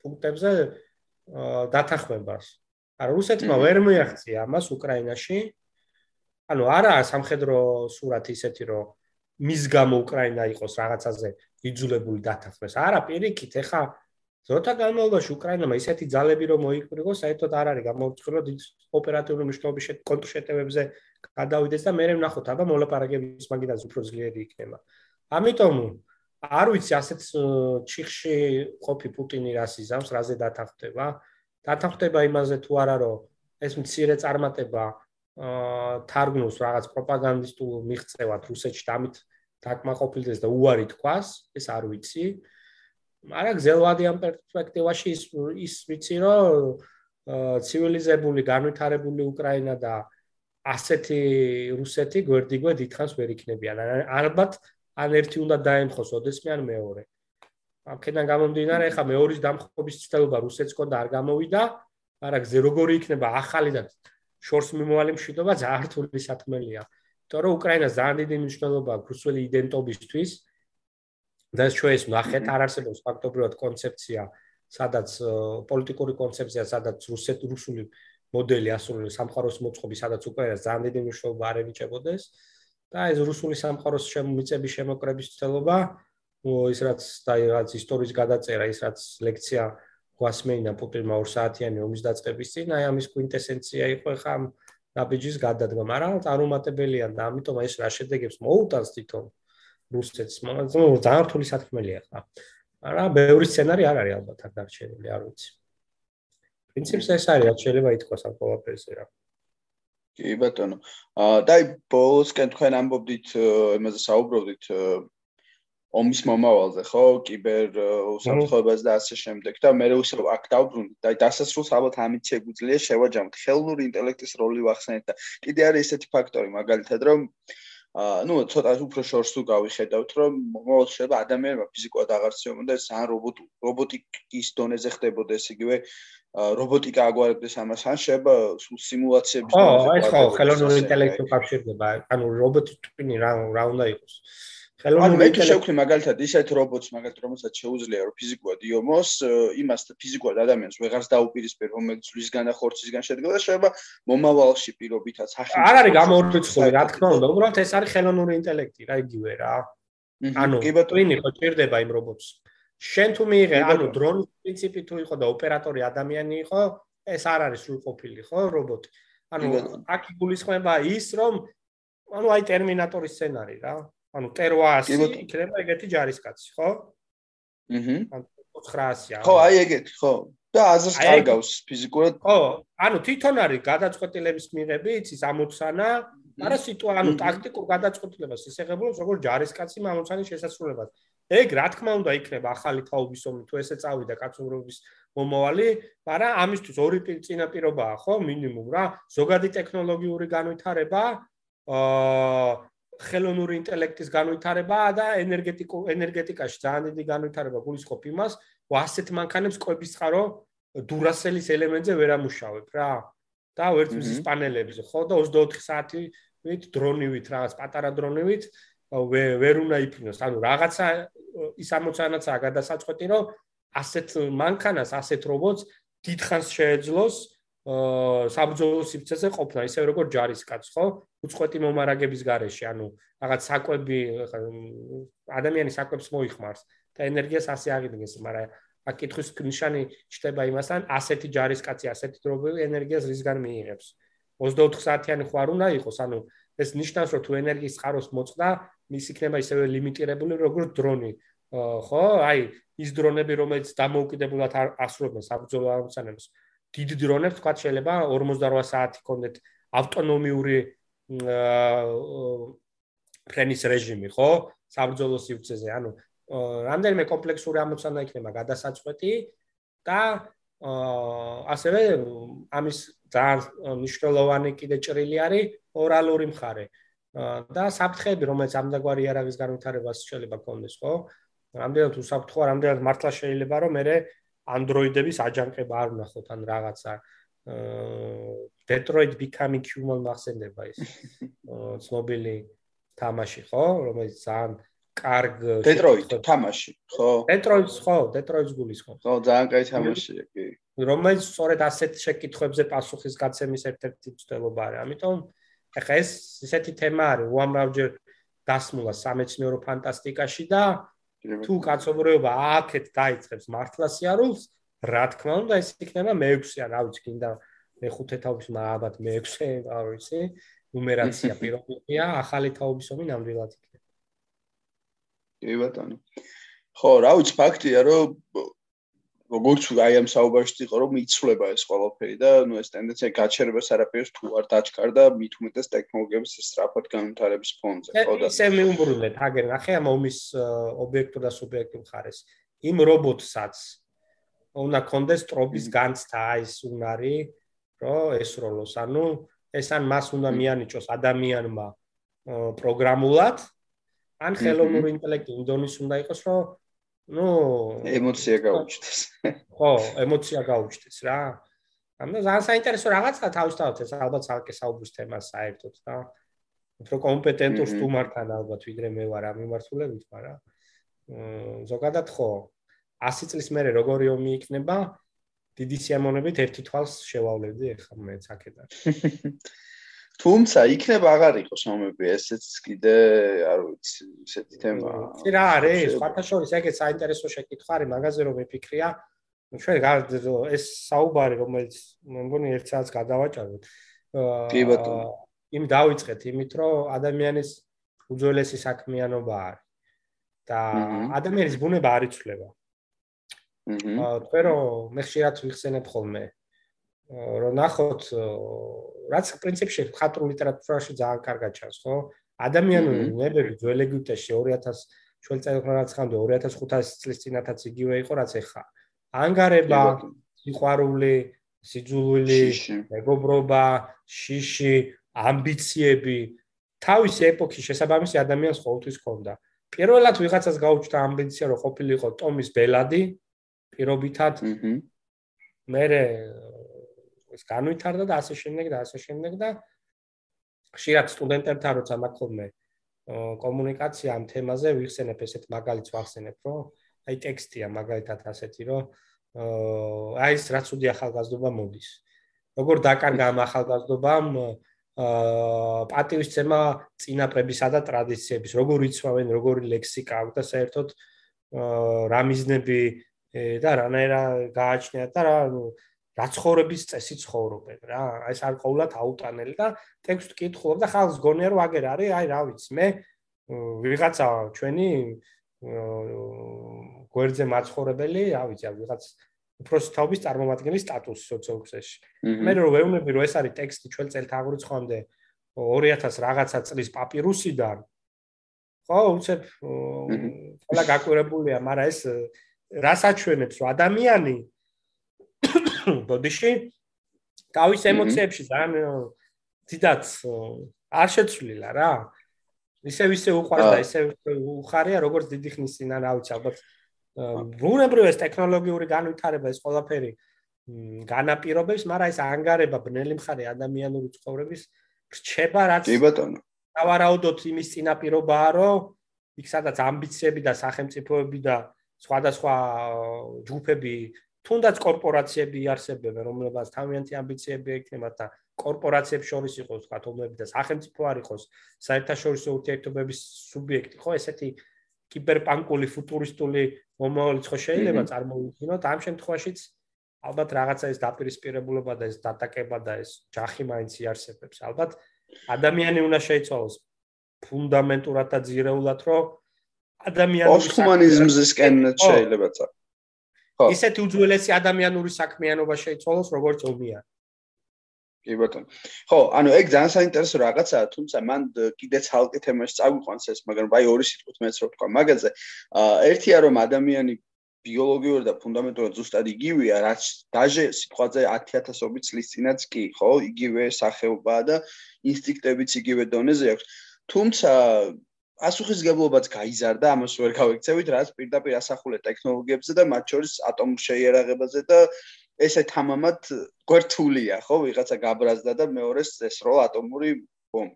B: პუნქტებზე დათანხმებას. არა რუსეთმა ვერ მიაღწია ამას უკრაინაში. ანუ არა სამხედრო სურათი ისეთი რომ მის გამო უკრაინა იყოს რაღაცაზე იძულებული დათანხმდეს. არა პირიქით, ეხა ზოთა განმავლობაში უკრაინამ ისეთი ძალები რომ მოიკვირგო, საერთოდ არ არის დიდ ოპერატიული მნიშვნელობის კონტრშეტევებზე გადავიდეს და მე ვნახოთ, აბა მოლაპარაკების მაგიდან უფრო ძლიერი იქნება. ამიტომ არ ვიცი ასეთ ჩიხში ყოფი პუტინი რას იზამს, რაზე დათანხმდება. დათანხმდება იმაზე თუ არა რომ ეს მცირე წარმატება აა თარგმნოს რაღაც პროპაგანდისტულ მიღწევად რუსეთში დამით დაკმაყოფილდეს და უარი თქვას, ეს არ ვიცი. მაგრამ გზელვადი ამ პერსპექტივაში ის ის ვიცი რომ ცივილიზებული განვითარებული უკრაინა და ასეთი რუსეთი გვერდიგვე დიდხანს ვერ იქნებიან. ალბათ ან ერთი უნდა დაემხოს ოდესმე ან მეორე. აქედან გამომდინარე, ხა მეორის დამხობის ცდელობა რუსეთს კონდა არ გამოვიდა, მაგრამ გზე როგორი იქნება ახალი და შორს მიმოვალი მშვიდობა ძალიან რთული სათქმელია. იმიტომ რომ უკრაინას ძალიან დიდი მნიშვნელობა აქვს რუსული იდენტობისთვის. და ეს ჩვენს ნახეთ არ არსებობს ფაქტობრივად კონცეფცია, სადაც პოლიტიკური კონცეფცია, სადაც რუსეთ რუსული მოდელი ასურული სამყაროს მოწყობი, სადაც უკრაინას ძალიან დიდი მნიშვნელობა არ ენიჭებოდეს. და ეს რუსული სამყაროს შემოწების შემოკრების ცდელობა ის რაც დაიღაც ისტორიის გადაწერა, ის რაც ლექცია გვასმეინა პუტინმა 2 საათიანი ომის დაწყების წინ, აი ამის კვინტესენცია იყო ხა ნაბიჯის გადადგმა, მაგრამ წარუმატებელია და ამიტომ ეს რა შედეგებს მოუტანს თვითონ რუსეთს, მაგრამ ძალიან რთული სათქმელია ხა. მაგრამ ბევრი სცენარი არ არის ალბათ აქ დარჩენილი, არ ვიცი. პრინციპს ეს არის, შეიძლება ითქვას ამ ყველაფერზე რა.
A: კი ბატონო. აა და აი ბოლოსკენ თქვენ ამბობდით იმაზე საუბრობდით ომის მომავალზე, ხო, კიბერ უსაფრთხოებას და ასე შემდეგ და მე უსე აქ დავბრუნდი და დასასრულს ალბათ ამით შეგვიძლია შევაჯამოთ ხელოვნური ინტელექტის როლი ვახსენეთ და კიდე არის ესეთი ფაქტორი მაგალითად რომ აა ნუ ცოტა უფრო შორს თუ გავიხედავთ რომ მომავალ შეიძლება ადამიანმა ფიზიკურად აღარ შეომონდა ეს ან რობოტ რობოტიკის დონეზე ხდებოდეს იგივე რობოტიკა აგვარებდეს ამას ან შეიძლება სულ სიმულაციების
B: დონეზე ხო ეს ხო ხელოვნური ინტელექტი უკავშირდება ანუ რობოტი ტვინი რა რა უნდა იყოს
A: ანუ მე თუ შევქმნი მაგალითად ისეთ რობოტს მაგალითად რომელსაც შეუძლია რომ ფიზიკურად იომოს იმას ფიზიკურად ადამიანს ვეღარს დაუპირისპირ რომელიც ზვისგან და ხორცისგან შედგება და შეიძლება მომავალში პირობითაც
B: ახი არ არის გამორჩეული რა თქმა უნდა უბრალოდ ეს არის ხელოვნური ინტელექტი რა იგივე რა. ანუ ტვინი ხო ჭირდება იმ რობოტს? შენ თუ მიიღე ანუ დრონის პრინციპი თუ იყო და ოპერატორი ადამიანი იყო ეს არ არის სრულყოფილი ხო რობოტი? ანუ აქ იგულისხმება ის, რომ ანუ აი ტერმინატორის სცენარი რა. ანუ ტერვასი იქნება ეგეთი ჯარისკაცი, ხო?
A: აჰა.
B: 900-ია.
A: ხო, აი ეგეთი, ხო. და აზრს კარგავს ფიზიკურად.
B: ხო, ანუ თვითონ არის გადაწყვეტილების მიღებით ის ამოცანა, არა სიტუა, ანუ ტაქტიკურ გადაწყვეტილებას ისեղებულობს როგორც ჯარისკაცი ამოცანის შესაძლებლობას. ეგ რა თქმა უნდა იქნება ახალი თაობის ომი თუ ესე წავიდა კაცობრიობის მომავალი, მაგრამ ამისთვის ორი წინაპირობაა, ხო, მინიმუმ რა, ზოგადი ტექნოლოგიური განვითარება, აა ხელოვნური ინტელექტის განვითარება და ენერგეტიკულ ენერგეტიკაში ძალიან დიდი განვითარება გულისხმობ იმას, რომ ასეთ მანქანებს კვების წყარო დურასელის ელემენტზე ვერ ამუშავებ რა. და ვერც მზის პანელებზე, ხო და 24 საათით დრონივით რაღაც პატარა დრონივით ვერ უნდა იფრინოს. ანუ რაღაცა ის ამოცანაცაა გადასაწყვეტი, რომ ასეთ მანქანას, ასეთ რობოტს დიდხანს შეეძლოს აა საბრძოლო სივრცეზე ყოფნა, ისე როგორც ჯარისკაც, ხო? უწყვეტი მომარაგების გარეშე, ანუ რაღაც საკვები ადამიანის საკვებს მოიხმარს და ენერგიას ასე აღიდგენს, მაგრამ აქ კითხვის ნიშანი ჩნდება იმასთან, ასეთი ჯარისკაცი ასეთი დროებრივი ენერგიას რისგან მიიღებს. 24 საათიანი ხო არ უნდა იყოს, ანუ ეს ნიშნავს, რომ თუ ენერგიის წყაროს მოწყდა, მის იქნება ისევე ლიმიტირებული, როგორც დრონი. ხო, აი, ის დრონები, რომელიც დამოუკიდებულად ასრულებენ საბრძოლო ამოცანებს, დიდ დრონებს თქვა შეიძლება 48 საათი კონდეთ ავტონომიური ფრენის რეჟიმი, ხო? საბრძოლო სივრცეზე, ანუ რამდენიმე კომპლექსური ამოცანა იქნება გადასაწყვეტი და ასევე ამის ძალიან მნიშვნელოვანი კიდე ჭრილი არის ორალური მხარე. და საფრთხეები, რომელიც ამდაგვარი იარაღის განვითარებას შეიძლება კონდეს, ხო? რამდენად უსაფრთხოა, რამდენად მართლა შეიძლება რომ მე Android-ების აჯანყება არ ვნახოთ ან რაღაცა Detroit Become Human მახსენდება ის ცნობილი თამაში, ხო? რომელიც ძალიან კარგ
A: Detroit თამაში, ხო?
B: Detroit ხო, Detroit-ს გულისხმობ.
A: ხო, ძალიან კაი თამაშია, კი.
B: რომელიც სწორედ ასეთ შეკითხვებზე პასუხის გაცემის ერთ-ერთი მცდელობა არის. ამიტომ ეხა ეს ისეთი თემა არის, უამრავჯერ დასმულა სამეცნიერო ფანტასტიკაში და თუ კაცობრიობა აქეთ დაიწყებს მართლა სიარულს, რა თქმა უნდა, ეს იქნება მე-6 ან რა ვიცი, კიდე მე-5 თაობის მააბად მე-6, არ ვიცი, ნუმერაცია პირობია, ახალი თაობის ომი ნამდვილად იქნება.
A: კი ბატონო. ხო, რა ვიცი, ფაქტია, რომ როგორც აი ამ საუბარში იყო რომ იცვლება ეს ყველაფერი და ნუ ეს ტენდენცია გაჩერებას არაფერს თუ არ დაჩქარდა მით უმეტეს ტექნოლოგიების სწრაფად განვითარების ფონზე
B: ხო და ისე მიუმბრუნეთ აგერ ნახე ამ ომის ობიექტურ და სუბიექტურ მხარეს იმ რობოტსაც უნდა კონდეს ტრობის განცდა აი ეს უნარი რომ ესროლოს ანუ ეს ან მას უნდა მიანიჭოს ადამიანმა პროგრამულად. ან ხელოვნური ინტელექტი უნდონის უნდა იყოს რომ ну
A: ემოცია გაუჩნდეს.
B: ხო ემოცია გაუჩნდეს რა. ანუ ძალიან საინტერესო რაღაცა თავისთავად ეს ალბათ ალკე საუბრის თემა საერთოდ და უფრო კომპეტენტურ სტუმართან ალბათ ვიდრე მე ვარ ამ მიმართულებით მაგრამ ზოგადად ხო 100 წლის მერე როგორი ომი იქნება დიდი სიამოვნებით ერთი თვალს შევავლებდი ახლა მე ცაკედან
A: თუმცა იქნება აღარ იყოს ომები ესეც კიდე არ ვიცი ესეთი თემა
B: კი რა არის ფათაშორის ეგეც საინტერესო შეკითხვა არის მაგაზე რომ მეფიქრია ჩვენ ეს საუბარი რომელიც მე მგონი ერთ საათს გადავაჭაროთ.
A: კი ბატონო.
B: იმ დავიწყეთ იმით რომ ადამიანის უძველესი საქმიანობა არის და ადამიანის ბუნება არ იცვლება თქვენ რომ მე ხშირად ვიხსენებ ხოლმე რომ ნახოთ რაც პრინციპში ხატრულ ლიტერატურაში ძალიან კარგად ჩანს, ხო? ადამიანური ნებები ძველ ეგვიპტეში 2000 შუა წელიწადს ხამდე 2500 წლის წინათაც იგივე იყო, რაც ეხა. ანგარება, სიყვარული, სიძულვილი, მეგობრობა, შიში, ამბიციები თავისი ეპოქის შესაბამისი ადამიანს ყოველთვის ჰქონდა. პირველად ვიღაცას გაუჩნდა ამბიცია, რომ ყოფილიყო ტომის ბელადი, პირობითად. მე ეს განვითარდა და ასე შემდეგ და ასე შემდეგ და ხშირად სტუდენტებთან როცა მაქვს კომუნიკაცია ამ თემაზე ვიხსენებ ესეთ მაგალითს ვახსენებ რომ აი ტექსტია მაგალითად ასეთი რომ აი ეს რაც უდი ახალგაზრდობა მოდის როგორ დაკარგა ამ ახალგაზრდობამ აა პატივისცემა წინაპრებისა და ტრადიციების როგორ იცვავენ როგორი ლექსიკა აქვს და საერთოდ რა მიზნები და რანაირა გააჩნიათ და რა რა ცხოვრების წესი ცხოვრობენ რა. ეს არყოულად აუტანელი და ტექსტ კითხულობ და ხალხს გონია რომ აგერ არის, აი რა ვიცი მე ვიღაცა ჩვენი გვერდზე მაცხოვრებელი, რა ვიცი, ვიღაც უпроსტობის წარმომადგენლის სტატუსი სოციალურსეში. მე რო ვეუბნები რომ ეს არის ტექსტი ჩვენ წელთ აღრიცხვამდე 2000 რაღაცა წლის პაპირუსიდან ხო უცებ ყველა გაკვირებულია, მაგრამ ეს რას აჩვენებს, რომ ადამიანი ბოდიში თავის ემოციებში ძალიან დიდად არ შეცვლილა რა. ისე ვისე უყარდა და ისე უხარია როგორც დიდი ხნის წინ არა ვიცი ალბათ ბუნებრივი ეს ტექნოლოგიური განვითარება ეს ყველაფერი განაპირობებს, მაგრამ ეს ანგარება ბნელი მხარე ადამიანური ცხოვრების რჩება რაც
A: კი ბატონო.
B: დავარაუდოთ იმის წინაპირობაა, რომ იქ სადაც ამბიციები და სახელმწიფოები და სხვადასხვა ჯგუფები თუნდაც კორპორაციები იარსებებენ, რომლებსაც თავიანთი ამბიციები ექნებათ და კორპორაციებს შორის იყოს თქვა თომები და სახელმწიფო არ იყოს საერთაშორისო ურთიერთობების სუბიექტი, ხო, ესეთი კიბერპანკული ფუტურისტული მომავალი ხო შეიძლება წარმოვიდგინოთ ამ შემთხვევაშიც ალბათ რაღაცა ეს დაპირისპირებულობა და ეს დატაკება და ეს ჯახი მაინც იარსებებს. ალბათ ადამიანი უნდა შეიცვალოს ფუნდამენტურად და ძირეულად რომ ადამიანური
A: პოსტჰუმანიზმზისკენ შეიძლება წა
B: ხო ისეთი უძველესი ადამიანური საქმიანობა შეიცვალოს როგორც ომია
A: კი ბატონო. ხო, ანუ ეგ ძალიან საინტერესო რაღაცაა, თუმცა მან კიდე ცალკე თემაში წავიყვანს ეს, მაგრამ აი ორი სიტყვით მეც რო ვთქვა მაგაზე, აა ერთია რომ ადამიანი ბიოლოგიურად და ფუნდამენტურად ზუსტად იგივეა, რაც დაჟე სიტყვაზე 10000 წლის წინაც კი, ხო, იგივე სახეობაა და ინსტინქტებიც იგივე დონეზე აქვს. თუმცა პასუხისგებლობაც გაიზარდა, ამას ვერ გავიქცევით, რაც პირდაპირ ასახულე ტექნოლოგიებზე და მათ შორის ატომურ შეიარაღებაზე და ესე თამამად გვერდულია, ხო, ვიღაცა გაბრაზდა და მეორეს ეს რო ატომური ბომბი.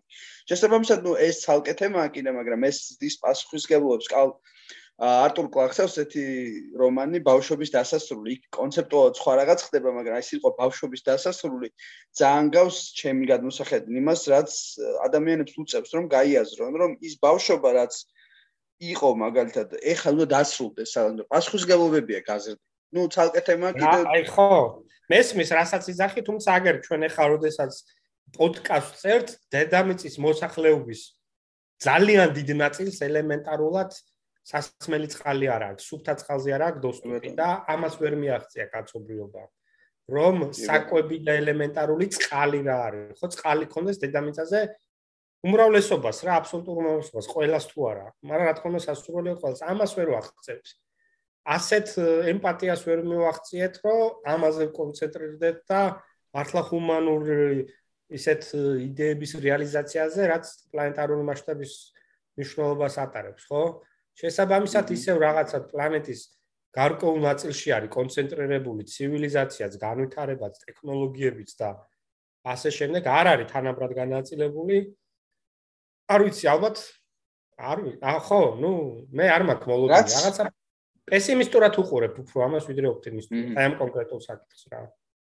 A: შესაბამისად, ნუ ეს ცალკე თემაა კიდე, მაგრამ ეს ის პასუხისგებლობს კალ არტურ კლარკსს ესეთი რომანი ბავშვობის დასასრული. იქ კონცეპტუალურად სხვა რაღაც ხდება, მაგრამ ეს იყო ბავშვობის დასასრული. ძალიან გავს ჩემი გადმოსახედი იმას, რაც ადამიანებს უწევს, რომ გაიაზრონ, რომ ის ბავშვობა, რაც იყო მაგალითად, ეხლა უნდა დასრულდეს, სანამ პასუხისგებლობებია გაზრდა. ну ცალკე თემა კიდე
B: აი ხო მესმის რასაც იძახი თუმცა აგერ ჩვენ ახლა როდესაც პოდკასტს წერთ დედამიწის მოსახლეობის ძალიან დიდ ნაწილს ელემენტარულად სასმელი წყალი არ აქვს, სუფთა წყალზე არ აქვს დოსტური და ამას ვერ მიაღწია კაცობრიობა. რომ საკვები და ელემენტარული წყალი რა არის, ხო წყალი ქონდეს დედამიწაზე უმრავლესობას რა, აბსოლუტურ უმრავლესობას, ყოველას თუ არა, მაგრამ რა თქმა უნდა სასურველია ყოველს, ამას ვერ ვახცევს. ასეთ ემპათიას ვერ მივახციეთ, რომ ამაზე კონცენტრირდეთ და მართლა ჰუმანურ ისეთ იდეების რეალიზაციაზე, რაც პლანეტარული მასშტაბის მნიშვნელობას ატარებს, ხო? შესაბამისად ისევ რაღაცა პლანეტის გარკვეულ ნაწილში არის კონცენტრირებული ცივილიზაციაც, განვითარებაც, ტექნოლოგიებიც და ასე შემდეგ, არ არის თანაბრად განაწილებული. არ ვიცი, ალბათ არ ვიცი. ახო, ნუ მე არ მაქვს მოლოდინი, რაღაცა პესიმისტურად უყურებ უფრო ამას ვიდრე ოპტიმისტურად. აი ამ კონკრეტულ საკითხს რა.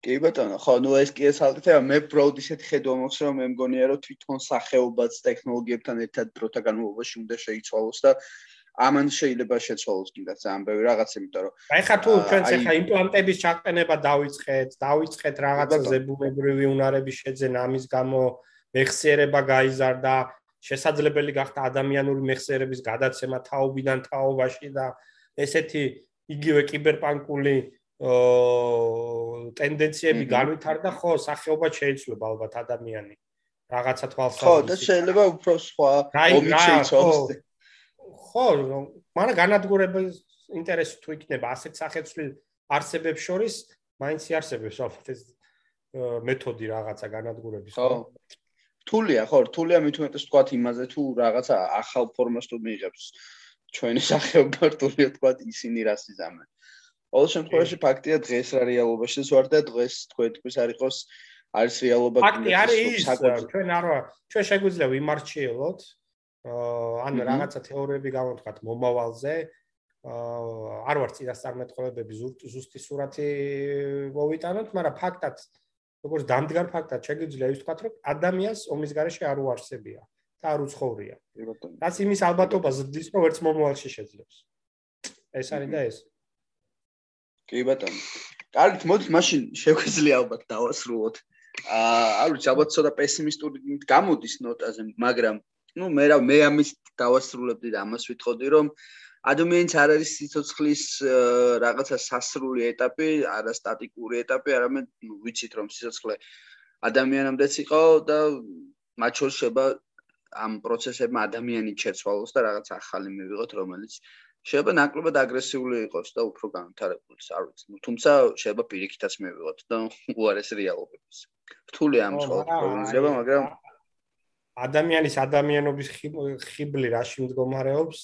A: კი ბატონო, ხო, ნუ ეს კი ეს ალტიფია მე ბროდ ისეთი ხედვა მაქვს რომ მე მგონია რომ თვითონ სახეობაც ტექნოლოგიებთან ერთად დროთა განმავლობაში უნდა შეიცვალოს და ამან შეიძლება შეცვალოს კიდე ძალიან ბევრი რაღაც, იმიტომ რომ
B: აი ხა თუ ჩვენც ახლა იმპლანტების ჩაყენება დავიწყეთ, დავიწყეთ რაღაცა ზებუნებრივი უნარების შეძენა ამის გამო მეხსიერება გაიზარდა, შესაძლებელი გახდა ადამიანური მეხსიერების გადაცემა თაობიდან თაობაში და ესეთი იგივე კიბერპანკული ტენდენციები განვითარდა, ხო, სახეობა შეიძლება ალბათ ადამიანი რაღაცა თვალსაზრისით.
A: ხო, და შეიძლება უფრო სხვა ომი შეიცვალოს.
B: ხო, მაგრამ განადგურების ინტერესი თუ იქნება ასეთ სახეცვლილ არსებებს შორის, მაინც იარსებებს ალბათ ეს მეთოდი რაღაცა განადგურების.
A: ხო. რთულია, ხო, რთულია მით უმეტეს თქვა იმაზე თუ რაღაცა ახალ ფორმას თუ მიიღებს. ჩვენი სახეობა რთულია თქვა ისინი რას იზამენ. ყოველ შემთხვევაში ფაქტია დღეს რა რეალობაშიც ვარ და დღეს თქვენთვის არ იყოს არის რეალობა
B: ფაქტი არის ჩვენ არ ჩვენ შეგვიძლია ვიმარჩიელოთ ან რაღაცა თეორიები გავთქვათ მომავალზე არ ვარ წინასწარმეტყველებები ზუსტი სურათი მოვიტანოთ მაგრამ ფაქტად როგორც დამდგარ ფაქტად შეგვიძლია ის ვთქვათ რომ ადამიანს ომის garaში არ უარსებია და არ უცხოვრია. რაც იმის ალბათობა ზრდის, რომ ვერც მომავალში შეძლებს. ეს არის და ეს.
A: კი ბატონო. კარგით, მოდით მაშინ შეგვიძლია ალბათ დავასრულოთ. აა, არ ვიცი, ალბათ ცოტა პესიმისტური გამოდის ნოტაზე, მაგრამ ну, მე რა მე ამის დავასრულებდი და ამას ვითხოვდი, რომ ადამიანს არ არის სიცოცხლის რაღაცა სასრული ეტაპი, არა სტატიკური ეტაპი, არამედ ვიცით რომ სიცოცხლე ადამიანამდეც იყო და მათ შორის შეება ამ პროცესებმა ადამიანი შეცვალოს და რაღაც ახალი მივიღოთ, რომელიც შეიძლება ნაკლებად აგრესიული იყოს და უფრო განვითარებული, არ ვიცი. ნუ თუმცა შეიძლება პირიქითაც მივიღოთ და უარეს რეალობებს. რთული ამ სხვა პროგნოზება, მაგრამ
B: ადამიანის ადამიანობის ხიბლი რაში მდგომარეობს?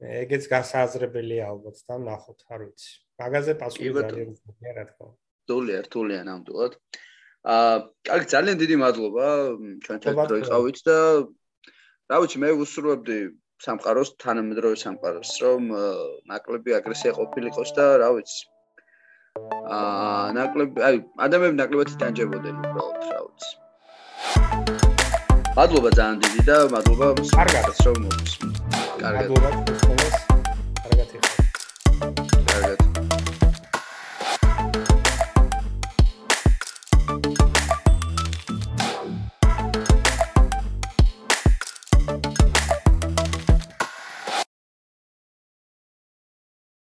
B: ეგეც გასააზრებელია ალბათ და ნახოთ, არ ვიცი. მაგაზე პასუხი ძალიან რა თქმა უნდა.
A: რთულია, რთულია ნამდვილად. აა, კარგი, ძალიან დიდი მადლობა ჩვენთან დროიყავით და რა ვიცი, მე ვუსურვებდი სამყაროს თანამედროვე სამყაროს, რომ ნაკლები აგრესია ყოფილიყოს და რა ვიცი. აა, ნაკლები, აი, ადამიანები ნაკლებად დანჯებოდნენ უბრალოდ, რა ვიცი. მადლობა ძალიან დიდი და მადლობა
B: კარგად
A: რომ
B: მოგწონთ. კარგად. მადლობა. კარგად იყავ. კარგად.